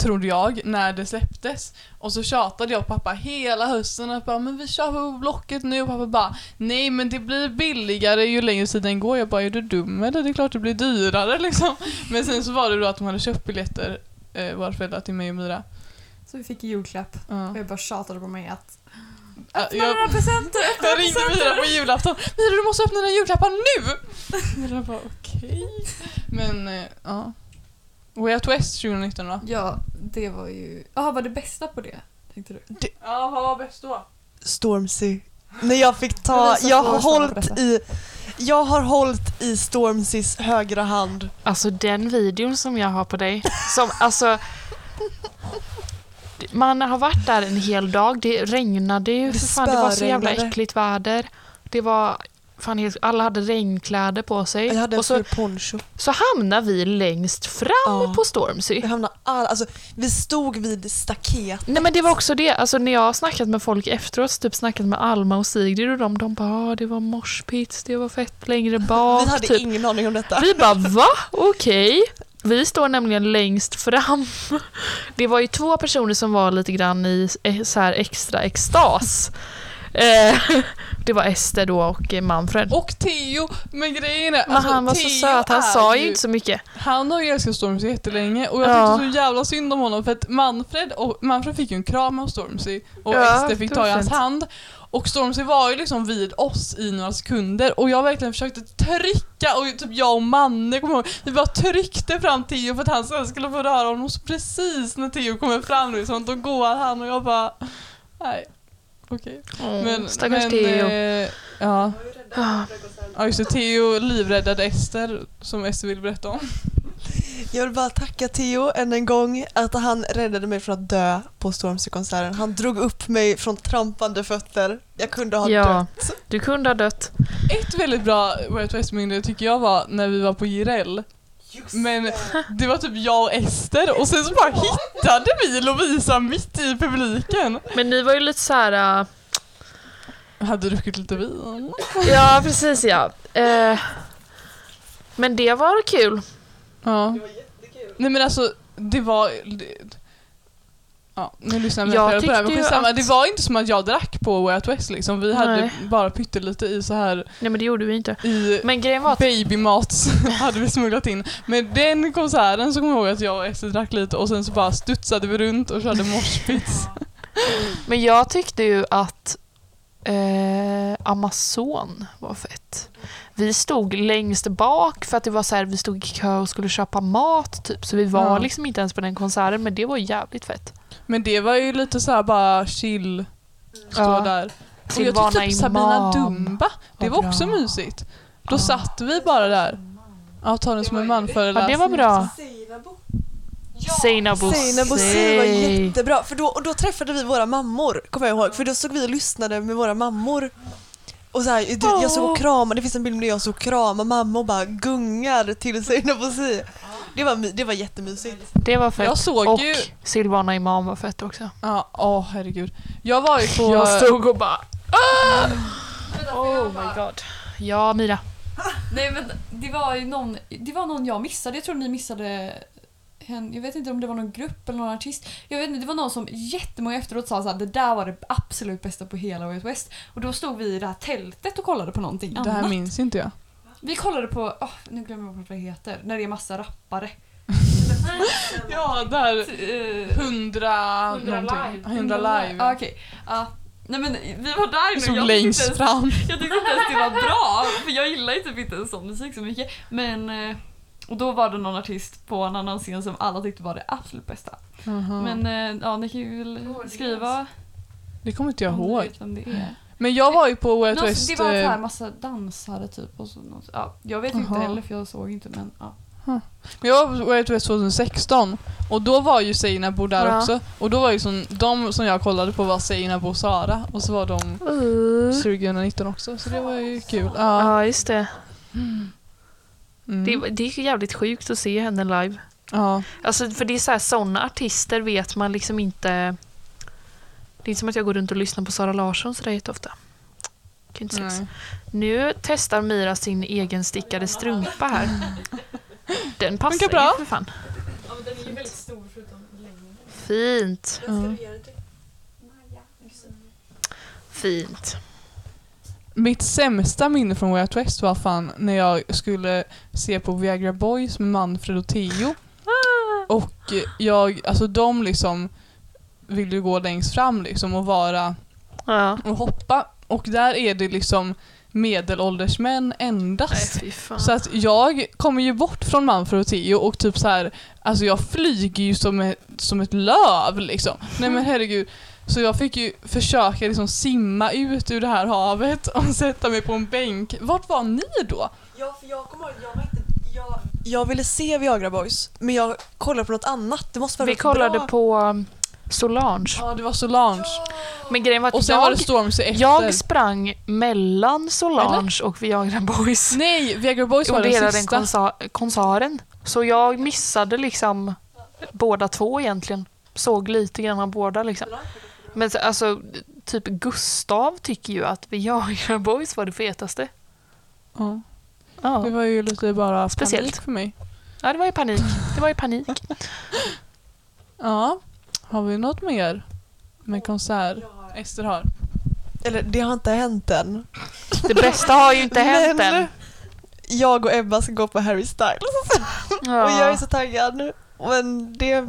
Trodde jag, när det släpptes. Och så tjatade jag på pappa hela hösten att bara, men vi kör på Blocket nu och pappa bara Nej men det blir billigare ju längre tiden går. Jag bara, är du dum eller? Det är klart det blir dyrare liksom. Men sen så var det då att de hade köpt biljetter, eh, våra föräldrar till mig och Myra. Så vi fick julklapp Ja. och jag bara tjatade på mig att öppna jag- några presenter, Jag ringde. Mira på julafton. Mira du måste öppna dina julklappar nu! Mira bara okej. Men eh, ja. Way Out West 2019 då? Ja, det var ju... Jaha, var det bästa på det? Tänkte du? Ja, vad var bäst då? Stormzy. När jag fick ta, Jag har hållit i, jag har hållit i Stormzys högra hand. Alltså den videon som jag har på dig, som alltså... Man har varit där en hel dag, det regnade ju Det för fan, det var så jävla äckligt väder. Det var fan helt, alla hade regnkläder på sig. Jag hade en och så, ful poncho. så hamnar vi längst fram Ja. på Stormzy. Jag hamnade all, alltså, vi stod vid staket. Nej men det var också det, alltså när jag har snackat med folk efteråt, typ snackat med Alma och Sigrid och de, de bara ah, det var moshpits, det var fett längre bak. Vi hade typ. ingen aning om detta. Vi bara va? Okej. Vi står nämligen längst fram. Det var ju två personer som var lite grann i eh, så här extra extas. Eh, Det var Ester då och eh, Manfred. Och Theo, men grejen är Men alltså, han var så söt, han sa ju inte så mycket. Han har ju älskat Stormzy jättelänge och jag Ja. tyckte så jävla synd om honom för att Manfred, och, Manfred fick ju en kram av Stormzy och Ja, Ester fick ta i hans hand. Och Stormzy var ju liksom vid oss i några sekunder och jag verkligen försökte trycka och typ jag och Manne kommer ihåg, vi bara tryckte fram Theo för att han sen skulle få röra honom så precis när Theo kommer fram liksom, då går han och jag bara nej. Okej. Men, Stackars Theo. eh, ja. Ah. ja, just det. Theo livräddade Ester, som Ester vill berätta om. Jag vill bara tacka Theo än en gång att han räddade mig från att dö på Stormzy-konserten. Han drog upp mig från trampande fötter. Jag kunde ha Ja, dött. du kunde ha dött. Ett väldigt bra Way Out West-minne tycker jag var när vi var på Jireel. Men det var typ jag och Ester och sen så bara hittade vi Lovisa mitt i publiken. Men ni var ju lite så här. äh, Hade druckit lite vin. ja precis ja. Eh, men det var kul. Ja. Nej men alltså, det var... Det, ja, nu lyssnar mina Jag på det här men skitsamma. att- Det var inte som att jag drack på Way Out West liksom. Vi hade Nej. bara pyttelite i så här Nej men det gjorde vi inte. i Men grejen var att babymat hade vi smugglat in. Men den konserten så kommer jag ihåg att jag och Ester drack lite och sen så bara studsade vi runt och körde moshpits. Men jag tyckte ju att eh, Amazon var fett. Vi stod längst bak för att det var så här, vi stod i kö och skulle köpa mat typ. Så vi var Ja. liksom inte ens på den konserten men det var jävligt fett. Men det var ju lite så här bara chill, stå Ja. där. Och jag Silvana tyckte typ Sabina Imam. Dumba, det Vad var också bra. mysigt. Då Ja. satt vi bara där. Ja, ta den som en man Ja, det var bra. Seinabo Seinabo Sy var jättebra, för då, och då träffade vi våra mammor, kommer jag ihåg. För då såg vi och lyssnade med våra mammor. Och så här, du, jag såg och kramade, det finns en bild där jag såg och krama mamma och bara gungar till Seinabo Sy. Det var, my- det var jättemysigt. Det var fett. Jag såg och ju... Silvana Imam var fett också. Ja, åh herregud. Jag var ju på... Jag stod och bara Oh my god. Ja, Mira. Nej men det var ju någon, det var någon jag missade. Jag tror ni missade hen, jag vet inte om det var någon grupp eller någon artist. Jag vet inte, det var någon som jättemånga efteråt sa att det där var det absolut bästa på hela Way West. Och då stod vi i det här tältet och kollade på någonting Det här annat. minns inte jag. Vi kollade på, åh, nu glömmer jag bort vad det heter, när det är massa rappare. Ja, där. Eh, Hundra... Hundra någonting. live. Hundra live. Ja, Okej. Ja. Nej men vi var där nu. Som jag tyckte längst ens- fram. Jag tyckte inte ens det var bra, för jag gillar ju typ inte en sån musik så mycket. Men, eh, och då var det någon artist på en annan scen som alla tyckte var det absolut bästa. Men eh, ja, ni kan ju väl skriva det kommer inte jag om ni ihåg. vet vem det är. Men jag var ju på Way Out Någon, West... det var så eh, här massa dansare typ och så, något- ja, Jag vet inte Aha. heller för jag såg inte men ja. Men jag var på Way Out West 2016 och då var ju Seinabo där Ja. också. Och då var ju som, de som jag kollade på var Seinabo och Sara och så var de Uh. 2019 också så det var ju kul. Ja. Ja, just det. Mm. det. Det är jävligt sjukt att se henne live. ja. Alltså, för det är så här, såna artister vet man liksom inte... Det är inte som att jag går runt och lyssnar på Sara Larsson sådär jätteofta. Kan inte. Nu testar Mira sin egen stickade strumpa här. Den passar bra. ju för fan. Ja men den är ju väldigt stor förutom längden. Fint. Fint. Mitt sämsta minne från Way Out West var fan när jag skulle se på Viagra Boys med Manfred och Theo. Och jag, alltså de liksom ville ju gå längst fram liksom och vara Ja. och hoppa. Och där är det liksom medelålders män Nej, endast. fan. Så att jag kommer ju bort från Manfred och Theo och typ så här, alltså jag flyger ju som ett, som ett löv liksom. Nej men herregud. Så jag fick ju försöka liksom simma ut ur det här havet och sätta mig på en bänk. Vart var ni då? Ja, för jag kommer ihåg, jag var inte... Jag, jag ville se Viagra Boys, men jag kollade på något annat. Det måste vara Vi kollade bra. på Solange. Ja det var Solange. Men grejen var Och att sen var det jag, Stormzy efter. jag sprang mellan Solange och Viagra Boys Nej, Viagra Boys var den hela den sista. konsa- konserten. Så jag missade liksom båda två egentligen. Såg lite grann av båda liksom. Men så- alltså, typ Gustav tycker ju att Viagra Boys var det fetaste. Ja, Ja, det var ju lite bara Speciellt. panik för mig. ja det var ju panik. Det var ju panik. Ja, har vi något mer med konsert? Ester har. Eller det har inte hänt än. Det bästa har ju inte hänt Men än. Jag och Ebba ska gå på Harry Styles. Och jag är Ja. så taggad nu. Men det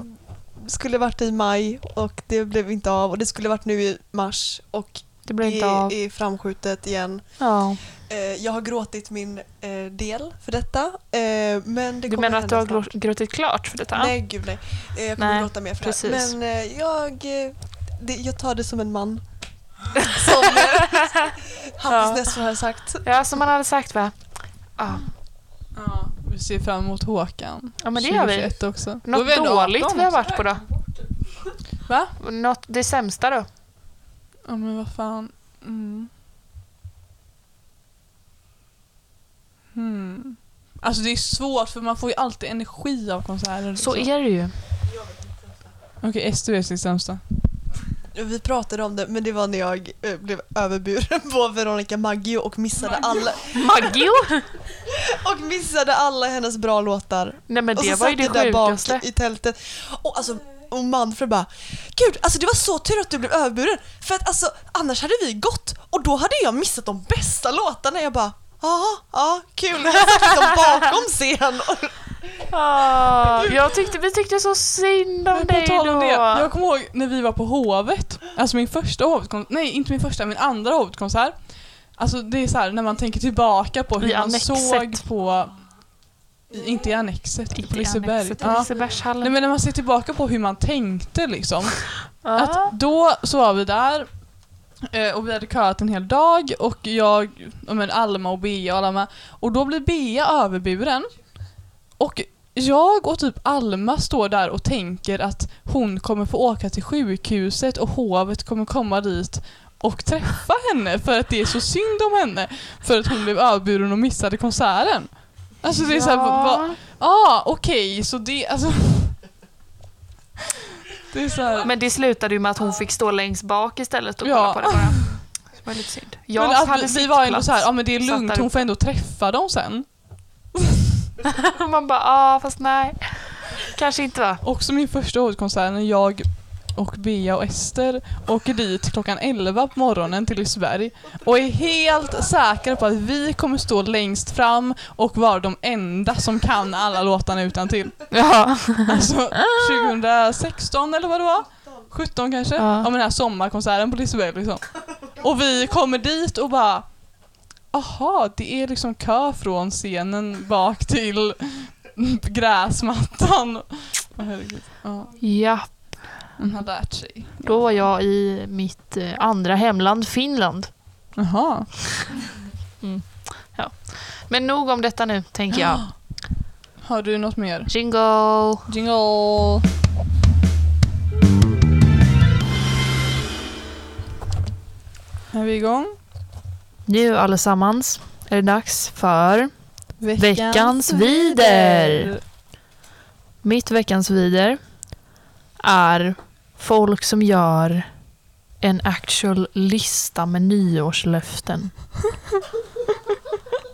skulle varit i maj och det blev inte av. Och det skulle varit nu i mars och Det blev inte är, av. är framskjutet igen. Ja. Eh, jag har gråtit min eh, del för detta. Eh, men det Du kommer menar att du har snart. gråtit klart för detta? Nej, gud nej. Jag kommer Nej, gråta mer för precis. det. Men eh, jag, jag tar det som en man. Som Hampus Nessvold har sagt. Ja, som man hade sagt va? Ja, Ja, vi ser fram emot Håkan. ja men det gör vi. 2021 också. Något vi dåligt 18 vi har varit på då? Va? Något, det sämsta då? Ja men vad fan. Mm. Hmm. Alltså det är svårt för man får ju alltid energi av konserter. Så liksom. är det ju. Okej, Ester är sitt sämsta. Vi pratade om det, men det var när jag eh, blev överburen på Veronica Maggio och missade alla, Maggio? och missade alla hennes bra låtar. Nej men och det så var ju det där bak i tältet. Och alltså, och Manfred bara Gud, alltså det var så tur att du blev överburen. För att alltså, annars hade vi gått och då hade jag missat de bästa låtarna. Jag bara, ja, ja, kul. Jag satt liksom bakom scen. Ah, jag tyckte, vi tyckte så synd om dig tal om då. det, jag kommer ihåg när vi var på Hovet, alltså min första Hovet nej inte min första, min andra Hovet-konsert. Alltså det är så här när man tänker tillbaka på hur I man Annexet. såg på, inte i Annexet, Inte på Liseberg. Annexet, Ja. Lisebergshallen. Nej men när man ser tillbaka på hur man tänkte liksom. Att då så var vi där och vi hade köat en hel dag och jag, ja, men Alma och Bea och alla med. Och då blir Bea överburen. Och jag och typ Alma står där och tänker att hon kommer få åka till sjukhuset och hovet kommer komma dit och träffa henne för att det är så synd om henne för att hon blev överburen och missade konserten. Alltså det är såhär, va, ah okej, så det, alltså. Det är såhär. Men det slutade ju med att hon fick stå längst bak istället och Ja. kolla på det bara. Det var lite synd. Jag men att hade vi var ändå såhär, ja men det är lugnt, hon får ändå träffa dem sen. Man bara, ja fast nej. Kanske inte va? Också min första hovedkonsert när jag och Bea och Ester åker dit klockan 11 på morgonen till Liseberg och är helt säkra på att vi kommer stå längst fram och vara de enda som kan alla låtarna utan till. Ja. Alltså 2016 eller vad det var? 17 kanske? Ja. Ja men den här sommarkonserten på Liseberg liksom. Och vi kommer dit och bara Aha, det är liksom kö från scenen bak till gräsmattan. Åh, herregud. Ja, ja, man har lärt sig. då var jag i mitt eh, andra hemland Finland. Jaha. Men nog om detta nu, tänker jag. Har du något mer? Jingle! Jingle! Är vi igång? Nu allesammans är det dags för Veckans vider. mitt veckans vider är folk som gör en actual lista med nyårslöften.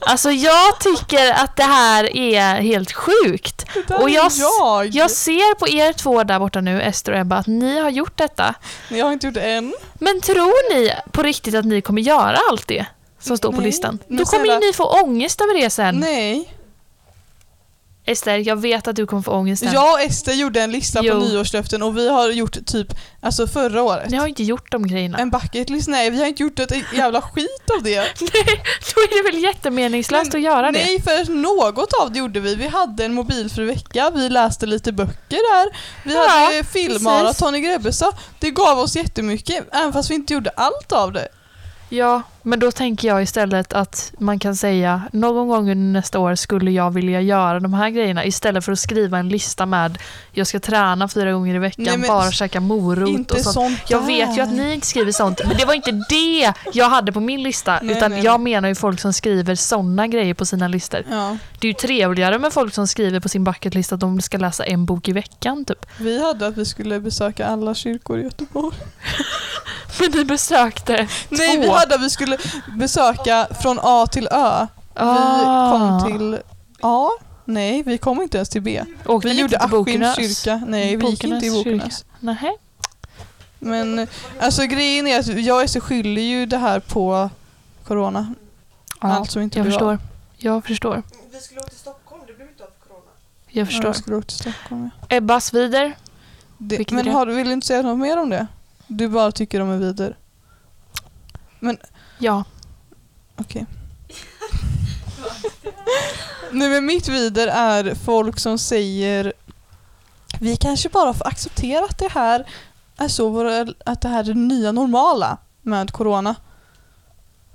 Alltså jag tycker att det här är helt sjukt. Och jag- jag! Jag ser på er två där borta nu, Ester och Ebba, att ni har gjort detta. Jag har inte gjort det än. Men tror ni på riktigt att ni kommer göra allt det som står på Nej, listan? men Då kommer ju ni få ångest över det sen. Nej. Ester, jag vet att du kommer få ångest sen. Jag och Ester gjorde en lista Jo. på nyårslöften och vi har gjort typ, alltså förra året. Ni har inte gjort de grejerna. En bucket list? Nej, vi har inte gjort ett jävla skit av det. Nej, då är det väl jättemeningslöst att göra det. Nej, för något av det gjorde vi. Vi hade en mobilfri vecka, vi läste lite böcker där, vi Ja, hade filmmaraton i Grebbestad. Det gav oss jättemycket, även fast vi inte gjorde allt av det. Ja, men då tänker jag istället att man kan säga någon gång under nästa år skulle jag vilja göra de här grejerna istället för att skriva en lista med jag ska träna fyra gånger i veckan, Nej, bara käka morot inte och sånt. sånt Jag vet ju att ni inte skriver sånt, men det var inte det jag hade på min lista. Nej, utan nej, jag nej. menar ju folk som skriver såna grejer på sina listor. Ja, Det är ju trevligare med folk som skriver på sin bucketlist att de ska läsa en bok i veckan typ. vi hade att vi skulle besöka alla kyrkor i Göteborg. Men ni besökte Nej, två. vi hade att vi skulle besöka från A till Ö. Vi Ah. kom till A. Nej, vi kom inte ens till B. Åkte Vi gjorde? Askims kyrka. Nej, vi gick inte i. Bokenäs. Men alltså grejen är att jag så skyller ju det här på Corona. Ja, Allt som inte jag blev av. förstår. Jag förstår. Vi skulle åka till Stockholm, det blev inte av corona. Jag Ja, förstår. Jag skulle åka till Stockholm. ja. Ebbas vider. Det, men har, du- vill du inte säga något mer om det? Du bara tycker de är vidare. Ja. Okej. Nu men mitt vider är folk som säger vi kanske bara får acceptera att det här är så, våra- att det här är det nya normala med corona.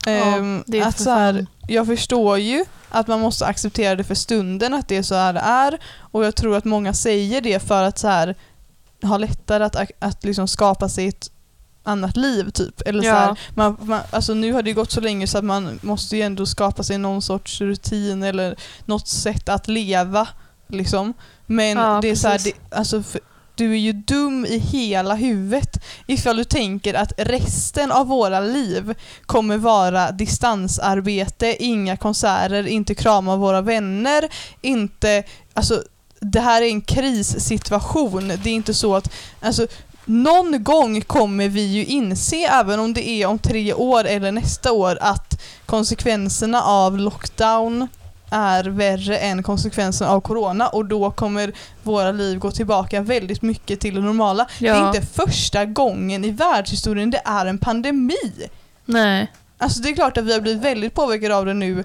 Ehm, det är att för så här, fan- jag förstår ju att man måste acceptera det för stunden, att det är så här det är. Och jag tror att många säger det för att så här, ha lättare att, att liksom skapa sig ett annat liv typ. Eller så Ja. här, man, man, alltså nu har det gått så länge så att man måste ju ändå skapa sig någon sorts rutin eller något sätt att leva. Liksom. Men Ja, det är så här, det, alltså, för, du är ju dum i hela huvudet ifall du tänker att resten av våra liv kommer vara distansarbete, inga konserter, inte krama våra vänner, inte... Alltså, det här är en krissituation. Det är inte så att... Alltså, någon gång kommer vi ju inse, även om det är om tre år eller nästa år, att konsekvenserna av lockdown är värre än konsekvenserna av corona och då kommer våra liv gå tillbaka väldigt mycket till det normala. Det är Ja. inte första gången i världshistorien det är en pandemi. Nej. Alltså det är klart att vi har blivit väldigt påverkade av det nu.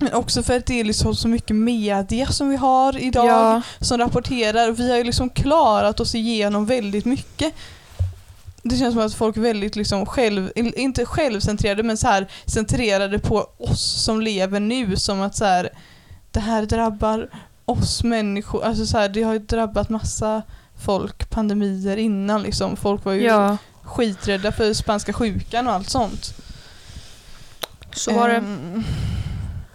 Men också för att det är liksom så mycket media som vi har idag Ja. som rapporterar. Vi har ju liksom klarat oss igenom väldigt mycket. Det känns som att folk är väldigt liksom själv, inte självcentrerade men så här centrerade på oss som lever nu som att så här, det här drabbar oss människor. Alltså så här, det har ju drabbat massa folk, pandemier innan liksom. Folk var ju ja. skiträdda för spanska sjukan och allt sånt. Så var det. Ehm,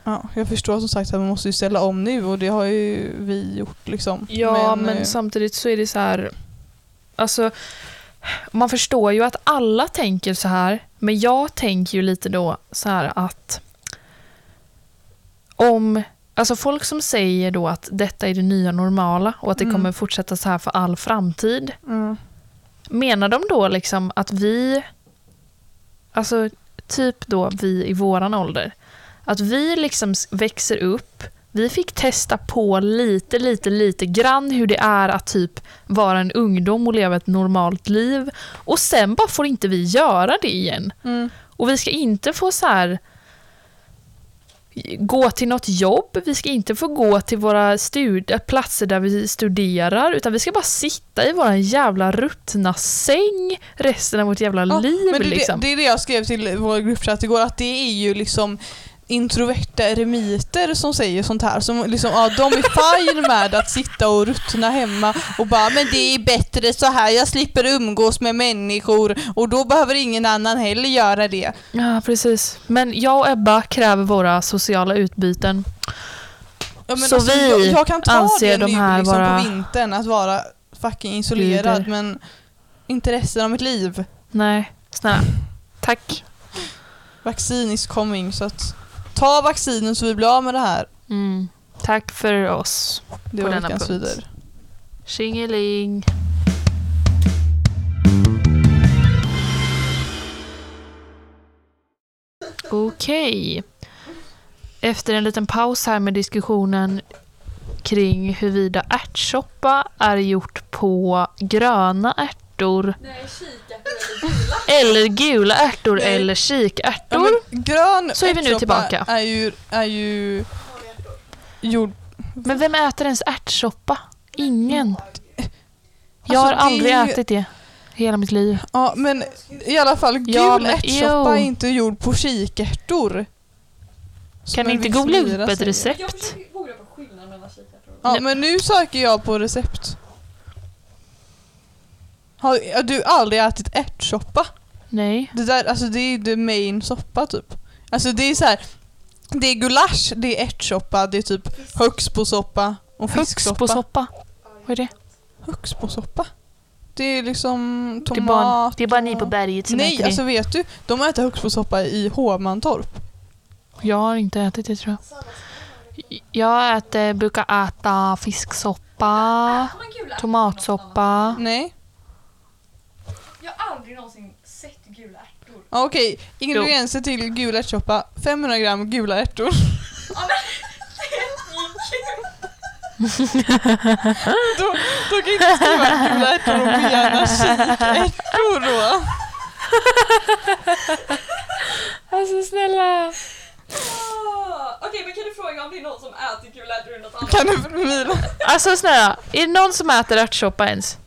Ja, jag förstår som sagt att man måste ju ställa om nu och det har ju vi gjort liksom. Ja, men, eh, samtidigt så är det så här... Alltså, man förstår ju att alla tänker så här, men jag tänker ju lite då så här att om... Alltså folk som säger då att detta är det nya normala och att det Mm. kommer fortsätta så här för all framtid. mm. Menar de då liksom att vi, alltså typ då vi i våran ålder, att vi liksom växer upp, vi fick testa på lite, lite, lite grann hur det är att typ vara en ungdom och leva ett normalt liv och sen bara får inte vi göra det igen. Mm. Och vi ska inte få så här gå till något jobb, vi ska inte få gå till våra stud- platser där vi studerar, utan vi ska bara sitta i vår jävla ruttna säng resten av vårt jävla Ja, liv. Men det, liksom. det, det är det jag skrev till vår gruppchatt igår, att det är ju liksom introverta eremiter som säger sånt här. Som liksom, ja, de är fine med att sitta och ruttna hemma och bara men det är bättre så här, jag slipper umgås med människor och då behöver ingen annan heller göra det. Ja, precis. Men jag och Ebba kräver våra sociala utbyten. Ja, Så vi jag, jag kan ta anser det de nu här liksom, vara på vintern, att vara fucking isolerad Guder. men inte resten av mitt liv. Nej, snälla. Tack. Vaccin is coming så att ta vaccinen så vi blir av med det här. Mm. Tack för oss. Det På denna punkt. vidare. Tjingeling. Okej. Efter en liten paus här med diskussionen kring huruvida ärtsoppa är gjort på gröna ärtor Nej, kika eller gula ärtor Nej. eller Ja, kikärtor. men grön Så är vi nu tillbaka. Är ju, är ju gjord... Men vem äter ens ärtsoppa? Ingen. Jag Alltså, har det aldrig ju- ätit det i hela mitt liv. Ja men i alla fall gul Ja, men ärtsoppa är inte gjord på kikärtor. Kan ni inte googla upp ett recept? Jag försöker googla på skillnaden mellan kikärtor och... Ja Nej. men nu söker jag på recept. Har har du aldrig ätit ärtsoppa? Nej. Det där, alltså det är the main soppa typ. Alltså det är så här. Det är gulasch, det är ärtsoppa, det är typ högsbosoppa och fisksoppa. Högsbosoppa. Vad är det? Högsbosoppa? Det är liksom Det är tomat bara, det är bara ni på berget som Nej, äter alltså det. vet du? De äter högsbosoppa i Hovmantorp. Jag har inte ätit det tror jag. Jag äter, brukar äta fisksoppa, tomatsoppa. Nej. Jag har aldrig någonsin sett gula ärtor. Ja, Okej, ingredienser till gul ärtsoppa. 500 gram gula ärtor. Ja, men, då, då kan jag inte skriva gula ärtor och begärna kikärtor då. Alltså snälla. Ah, Okej, men kan du fråga om det är någon som äter gula ärtor eller något annat? Kan du Mira? Alltså snälla, är det någon som äter ärtsoppa ens?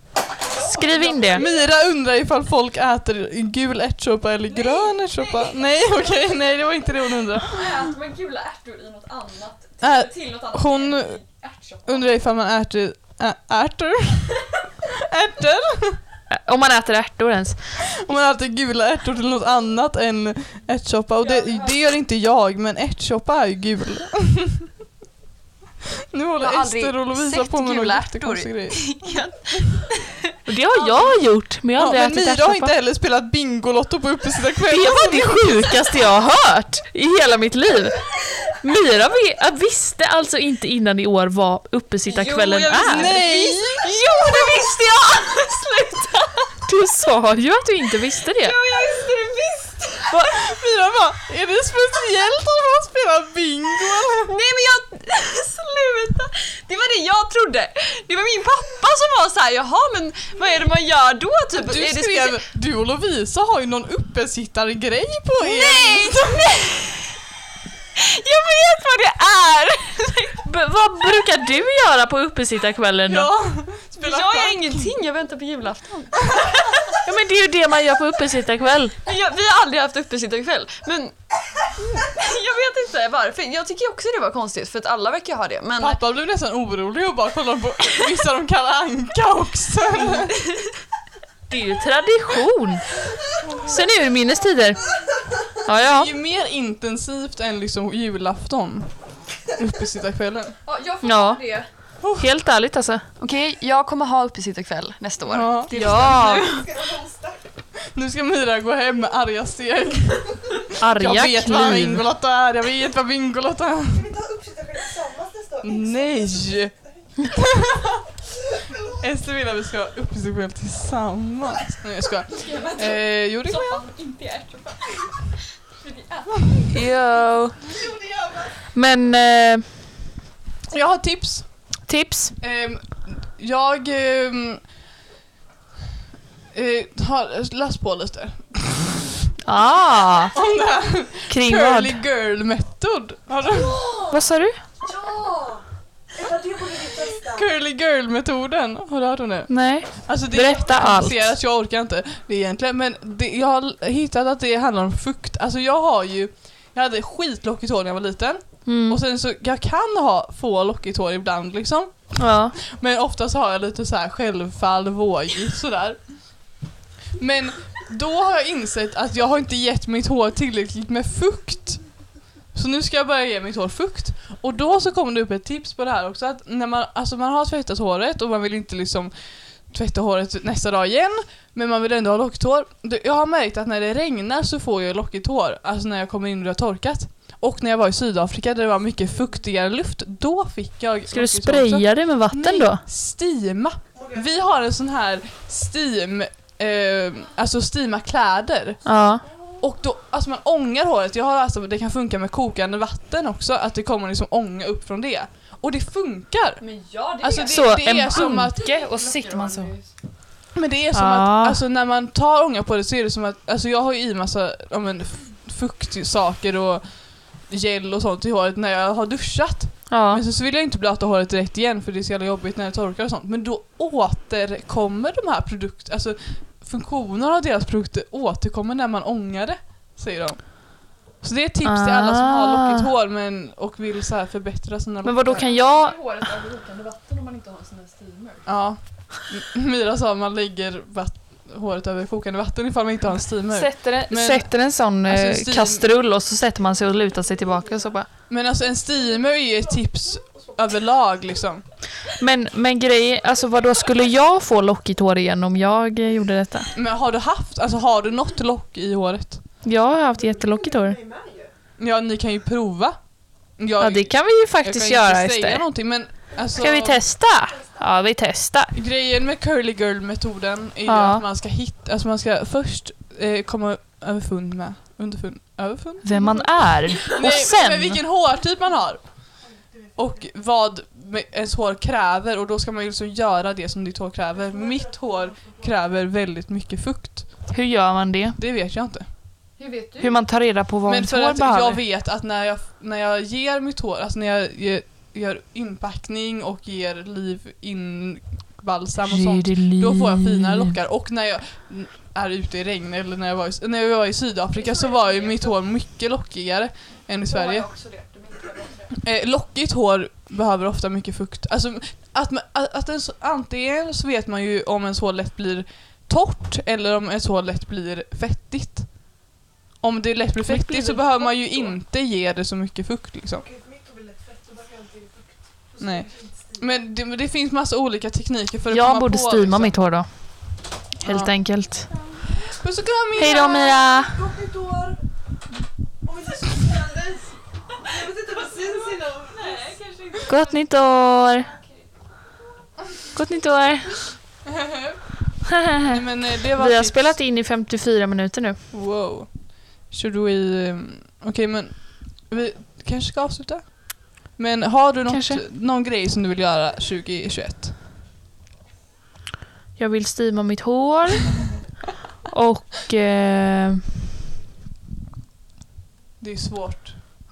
Skriv in det. Mira undrar ifall folk äter gul ärtsoppa eller grön ärtsoppa. Nej okej, nej det var inte det hon undrade. Äter man gula ärtor i något annat? Ä- till något annat hon? Undrar ifall man äter ä, ärtor? Ärtor? Om man äter ärtor ens. Om man äter gula ärtor till något annat än ärtsoppa. Och det, det gör inte jag, men ärtsoppa är ju gul. Nu håller Ester och Lovisa på med någon gula jättekonstig grej. Och det har jag gjort, men jag har Ja, aldrig men ätit Mira har ärtsoppa. inte heller spelat Bingolotto på uppesittarkvällen. Det var det sjukaste jag har hört i hela mitt liv. Myra vi- visste alltså inte innan i år vad uppesittarkvällen Jo, jag visste- är. Nej! Jo, det visste jag! Sluta! Du sa ju att du inte visste det. jag visste det visst! Mira bara, är det speciellt om man spelar bingo eller? Nej men jag... Sluta! Det var det jag trodde. Det var min pappa som var så här, jaha men vad är det man gör då? Typ, Du är det skrev, specie- du och Lovisa har ju någon uppesittargrej på er. Nej! nej! Jag vet vad det är! Vad brukar du göra på uppesittarkvällen då? Ja, spela Jag gör ingenting, jag väntar på julafton. Ja men det är ju det man gör på uppesittarkväll. Men jag, vi har aldrig haft uppesittarkväll, men jag vet inte varför. Jag tycker också det var konstigt för att alla verkar ha det. Men Pappa blev nästan orolig och bara kollade på vissa de kallar anka också. Det är ju tradition. Sen är det minnestider. Ja, ja. Det är ju mer intensivt än liksom julafton. Uppesittarkvällen. Ja, jag får Ja. det. Helt ärligt alltså. Okej, jag kommer ha uppesittarkväll nästa år. Ja. Det är Ja, Nu ska Myra gå hem med arga steg. arga Jag vet vad kliv. Bingolotto är, jag vet vad Bingolotto är. Ska vi ta uppsittarkväll tillsammans nästa år? Nej! Ester vill att vi ska ha uppesittarkväll tillsammans. Nej jag skojar. Eh, jo det kan jag. Inte i. Jo. Men eh, Jag har tips. tips? Ehm, jag ehm, eh, har läst på lite Ah, om det här kring curly vad? girl method. Har du? Vad sa du? Ja! Curly girl metoden. Har du hört om det? Nej. Alltså det Berätta är allt. komplicerat, jag orkar inte det egentligen. Men det, jag har hittat att det handlar om fukt. Alltså jag har ju, jag hade skitlockigt hår när jag var liten. Mm. Och sen så, jag kan ha få lockigt hår ibland liksom. Ja. Men oftast har jag lite så här självfall, vågigt sådär. Men då har jag insett att jag har inte gett mitt hår tillräckligt med fukt. Så nu ska jag börja ge mitt hår fukt. Och då så kommer det upp ett tips på det här också att när man, alltså man har tvättat håret och man vill inte liksom tvätta håret nästa dag igen men man vill ändå ha lockigt hår. Jag har märkt att när det regnar så får jag lockigt hår, alltså när jag kommer in och det har torkat. Och när jag var i Sydafrika där det var mycket fuktigare luft, då fick jag Ska du spraya det med vatten Nej, då? Steama. Vi har en sån här steam, eh, alltså steama kläder. Ja. Och då, alltså man ångar håret. Jag har alltså, det kan funka med kokande vatten också, att det kommer liksom ånga upp från det. Och det funkar. Men ja, det Alltså det, Så, det är en som att, och sitter man så. men det är som Ah. att, alltså när man tar ånga på det så är det som att, alltså jag har ju i massa, ja men fuktsaker och gel och sånt i håret när jag har duschat. Ja. Men sen så vill jag inte blöta håret direkt igen för det är så jävla jobbigt när det torkar och sånt. Men då återkommer de här produkterna, alltså funktionen av deras produkter återkommer när man ångar det, säger de. Så det är ett tips till alla som har Ah. lockigt hår men, och vill så här förbättra sina Men vad då lockar. kan jag... Håret över kokande vatten om man inte har sån här steamer. Ja. M- Myra sa att man lägger vatt- håret över kokande vatten ifall man inte har en steamer. Sätter en, Men- sätter en sån Alltså, eh, steam- kastrull och så sätter man sig och lutar sig tillbaka och så bara. Men alltså en steamer är ju ett tips överlag liksom. Men, men grejen, alltså vad då skulle jag få lockigt hår igen om jag eh, gjorde detta? Men har du haft, alltså har du något lock i håret? Jag har haft jättelockigt hår. Ja, ni kan ju prova. Jag, Ja det kan vi ju jag faktiskt kan göra inte säga Ester. någonting men alltså, Ska vi testa? Ja vi testar. Grejen med curly girl metoden är ju Ja. att man ska hitta, alltså man ska först eh, komma överfund med, underfund, överfund? Vem man är. Nej, Och sen... vilken hårtyp man har. Och vad ens hår kräver och då ska man ju liksom göra det som ditt hår kräver. Mitt hår kräver väldigt mycket fukt. Hur gör man det? Det vet jag inte. Hur vet du? Hur man tar reda på vad Men ens för hår att behöver? jag vet att när jag, när jag ger mitt hår, alltså när jag ger, gör inpackning och ger liv in balsam och sånt. Då får jag finare lockar och när jag är ute i regn eller när jag var i, när jag var i Sydafrika så var ju mitt hår mycket lockigare än i Sverige. Eh, lockigt hår behöver ofta mycket fukt. Alltså, att, man, att, att ens, antingen så vet man ju om ens hår lätt blir torrt eller om ens hår lätt blir fettigt. Om det lätt blir blir fettigt så det behöver man ju inte ge det så mycket fukt liksom. Nej. Men det, men det finns massa olika tekniker för att Jag komma borde på steama liksom. mitt hår då. Helt Ja. enkelt. Puss och kram Mira! Hej då Jag vet inte vad syns inom... Gott nytt år! Gott nytt år! Nej, men eh, det var Vi har tips. spelat in i 54 minuter nu. Wow. Should we... um, Okej men vi kanske ska avsluta? Men har du något, Kanske. någon grej som du vill göra 2021? Jag vill steama mitt hår. Och... Eh, Det är svårt.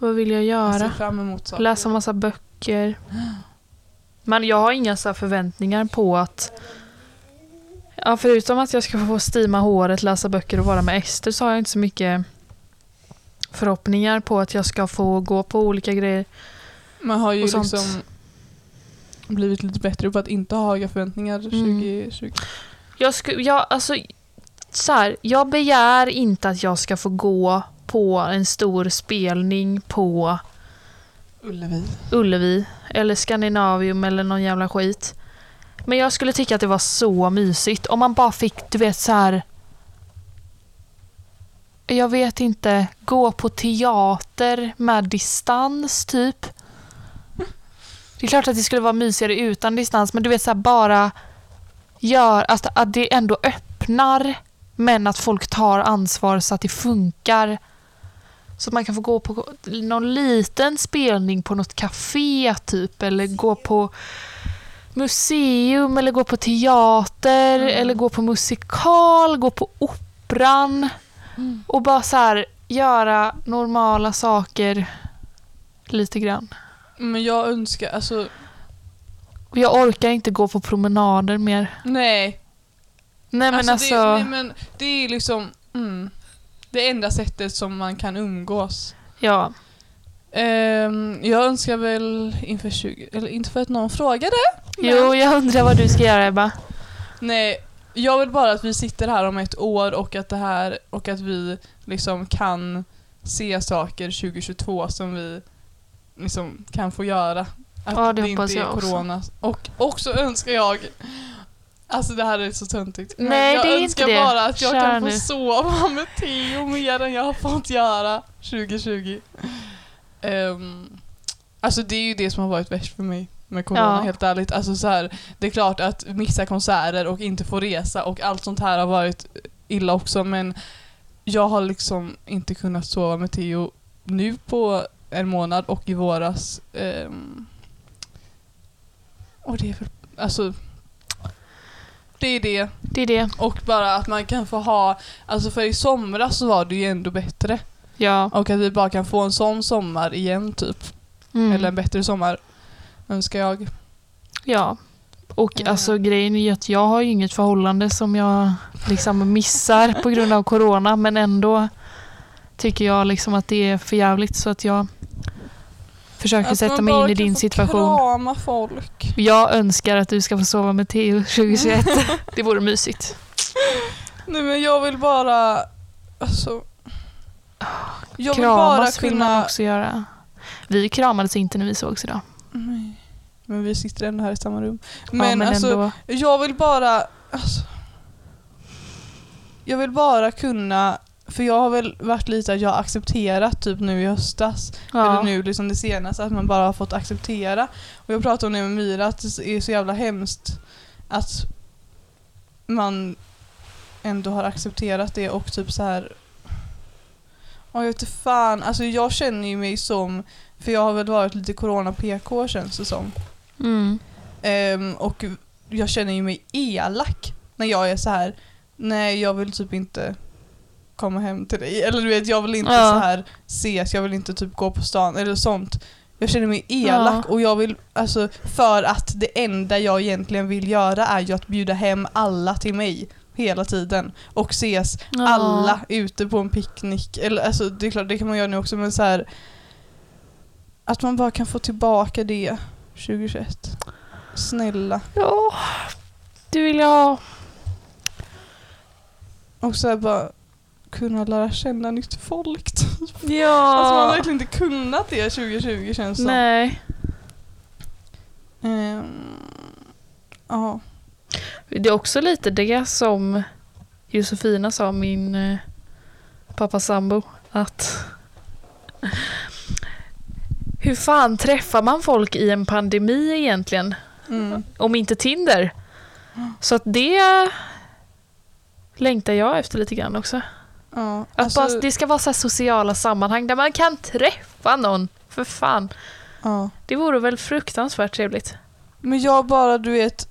Vad vill jag Jag göra? saker. Läsa massa böcker. Men jag har inga så här förväntningar på att... Ja, förutom att jag ska få steama håret, läsa böcker och vara med Ester så har jag inte så mycket förhoppningar på att jag ska få gå på olika grejer. Man har ju liksom blivit lite bättre på att inte ha höga förväntningar Mm. 2020. Jag, sku, jag, alltså, så här, jag begär inte att jag ska få gå på en stor spelning på Ullevi. Ullevi eller Scandinavium eller någon jävla skit. Men jag skulle tycka att det var så mysigt om man bara fick, du vet så här. Jag vet inte, gå på teater med distans typ. Det är klart att det skulle vara mysigare utan distans men du vet så här bara gör alltså, att det ändå öppnar men att folk tar ansvar så att det funkar. Så att man kan få gå på någon liten spelning på något café typ eller gå på museum eller gå på teater Mm. eller gå på musikal, gå på operan Mm. och bara så här göra normala saker lite grann. Men jag önskar, alltså jag orkar inte gå på promenader mer. nej. Nej men alltså, det, nej, men det är liksom mm, det enda sättet som man kan umgås. ja. Ehm, jag önskar väl inför 20, eller inte för att någon frågade. Men, Jo, jag undrar vad du ska göra Ebba. Nej, jag vill bara att vi sitter här om ett år och att det här och att vi liksom kan se saker 2022 som vi liksom kan få göra. Att Ja, det det inte är jag också. corona. Och också önskar jag Alltså det här är så töntigt. Nej, jag det är önskar inte det. bara att jag Kör kan få nu. sova med Theo mer än jag har fått göra 2020. Ehm, alltså det är ju det som har varit värst för mig med corona, Ja. helt ärligt. Alltså så här, det är klart att missa konserter och inte få resa och allt sånt här har varit illa också men jag har liksom inte kunnat sova med Theo nu på en månad och i våras. ehm, och det är väl, alltså det är det. Det är det. Och bara att man kan få ha, alltså för i somras så var det ju ändå bättre. Ja. Och att vi bara kan få en sån sommar igen typ. Mm. Eller en bättre sommar. Önskar jag. Ja. Och Mm. alltså grejen är ju att jag har ju inget förhållande som jag liksom missar på grund av corona men ändå tycker jag liksom att det är för jävligt så att jag försöker Att sätta mig in i din få situation. krama folk. Jag önskar att du ska få sova med Theo 2021. Det vore mysigt. Nej men jag vill bara, alltså. Jag vill Kramas bara vill man kunna... också göra. Vi kramades inte när vi sågs idag. Nej. Men vi sitter ändå här i samma rum. Men, Men, ja, men alltså, ändå. jag vill bara... Alltså, jag vill bara kunna... För jag har väl varit lite att jag har accepterat typ nu i höstas eller Ja. nu liksom det senaste, att man bara har fått acceptera. Och jag pratade om det med Mira, att det är så jävla hemskt att man ändå har accepterat det och typ så här. Ja, jag vet inte fan, alltså jag känner ju mig som, för jag har väl varit lite corona-PK känns det som. Mm. Ehm, och jag känner ju mig elak när jag är så här. nej jag vill typ inte komma hem till dig. Eller du vet, jag vill inte Ja. så här ses, jag vill inte typ gå på stan eller sånt. Jag känner mig elak Ja. och jag vill, alltså för att det enda jag egentligen vill göra är ju att bjuda hem alla till mig hela tiden och ses Ja. alla ute på en picknick. Eller, alltså, det är klart, det kan man göra nu också men så här att man bara kan få tillbaka det 2021. Snälla. Ja. Du vill jag ha. Och så här bara kunna lära känna nytt folk. typ. Ja. Alltså man har verkligen inte kunnat det 2020 känns som. Nej. Ehm, Ja. Det är också lite det som Josefina sa, min eh, pappa sambo, att hur fan träffar man folk i en pandemi egentligen? Mm. Om inte Tinder. Så att det längtar jag efter lite grann också. Ja. Att Alltså, bara, det ska vara så sociala sammanhang där man kan träffa någon. För fan. ja. Det vore väl fruktansvärt trevligt. Men jag bara, du vet,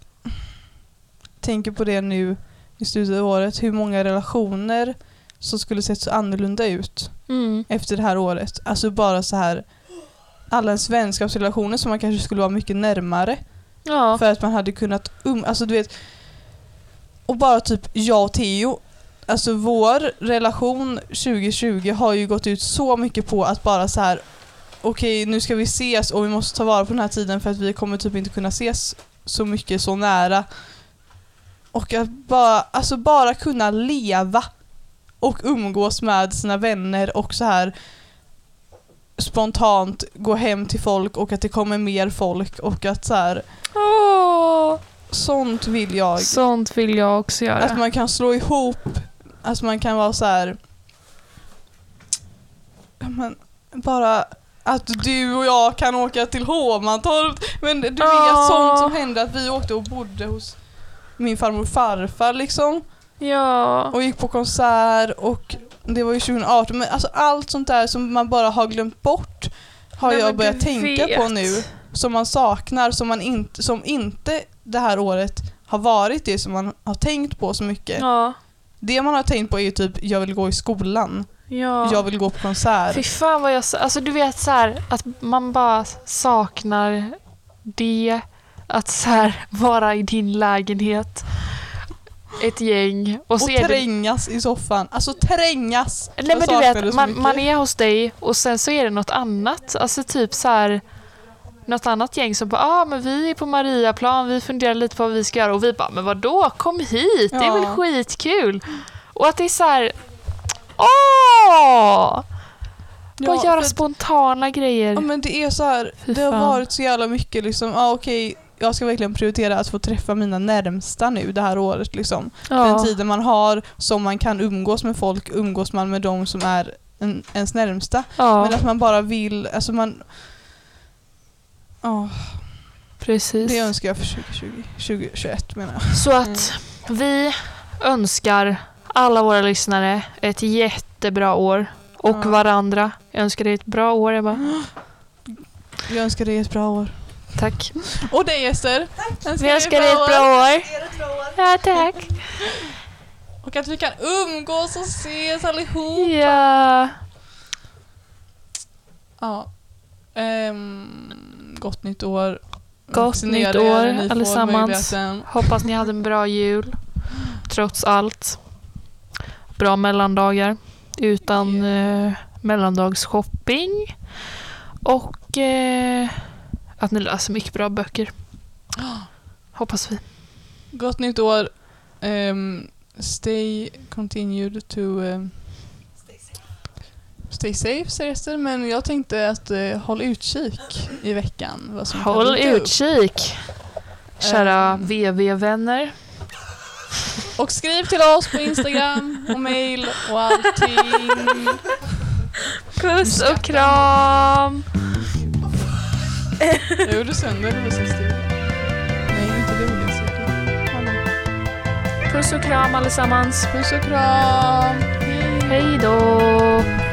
tänker på det nu i slutet av året, hur många relationer som skulle sett så annorlunda ut Mm. efter det här året. Alltså bara så här alla ens vänskapsrelationer som man kanske skulle vara mycket närmare Ja. för att man hade kunnat um, alltså du vet och bara typ jag och Theo alltså vår relation 2020 har ju gått ut så mycket på att bara så här okej nu ska vi ses och vi måste ta vara på den här tiden för att vi kommer typ inte kunna ses så mycket så nära och att bara, alltså bara kunna leva och umgås med sina vänner och så här spontant gå hem till folk och att det kommer mer folk och att så här, Åh, sånt vill jag. sånt vill jag också göra. Att man kan slå ihop, att man kan vara så här. Men bara att du och jag kan åka till Hovmantorp. Men du vet Ja. sånt som hände att vi åkte och bodde hos min farmor och farfar liksom. ja. Och gick på konsert och det var ju 2018. Men alltså allt sånt där som man bara har glömt bort har Nej, jag börjat tänka vet. på nu. Som man saknar, som, man inte, som inte det här året har varit det som man har tänkt på så mycket. Ja. Det man har tänkt på är ju typ, jag vill gå i skolan, ja. jag vill gå på konsert. Fy fan vad jag... Alltså du vet så här att man bara saknar det. Att så här vara i din lägenhet. Ett gäng. Och Och är det... trängas i soffan. Alltså trängas! Nej Jag men du vet, man, man är hos dig och sen så är det något annat. Alltså typ så här något annat gäng som bara ah, men vi är på Mariaplan, vi funderar lite på vad vi ska göra och vi bara men vadå, kom hit, det är väl Ja. skitkul. Och att det är så här åh! Bara göra för- spontana grejer. Ja men det är så här, det har varit så jävla mycket liksom, ja okej, jag ska verkligen prioritera att få träffa mina närmsta nu det här året liksom. Den ja. tiden man har som man kan umgås med folk, umgås man med de som är en, ens närmsta. ja, Men att man bara vill, alltså man... Ja, precis. det önskar jag för 2020, 2021 menar jag. Så att vi önskar alla våra lyssnare ett jättebra år. Och Ja. varandra. Jag önskar dig ett bra år Ebba. Jag önskar dig ett bra år. Tack. Och dig Ester! Vi önskar dig ett bra år. Ja, tack. Och att vi kan umgås och ses allihop. Ja. Ja. Ehm, gott nytt år. Gott nytt år, allesammans. Hoppas ni hade en bra jul. Trots allt. Bra mellandagar. Utan eh, mellandagsshopping. Och eh, att ni läser mycket bra böcker. Hoppas vi. Gott nytt år. Ehm, stay continued to um, Stay safe säger Ester, men jag tänkte att uh, håll utkik i veckan. Vad som kan Håll dyka upp. utkik. Kära Ehm. VV-vänner. Och skriv till oss på Instagram och mail och allting. Puss och kram. Jag gjorde sönder Lucia-studion. Nej, inte det säga. Puss och kram allesammans. Puss och kram. Hej. Hej då.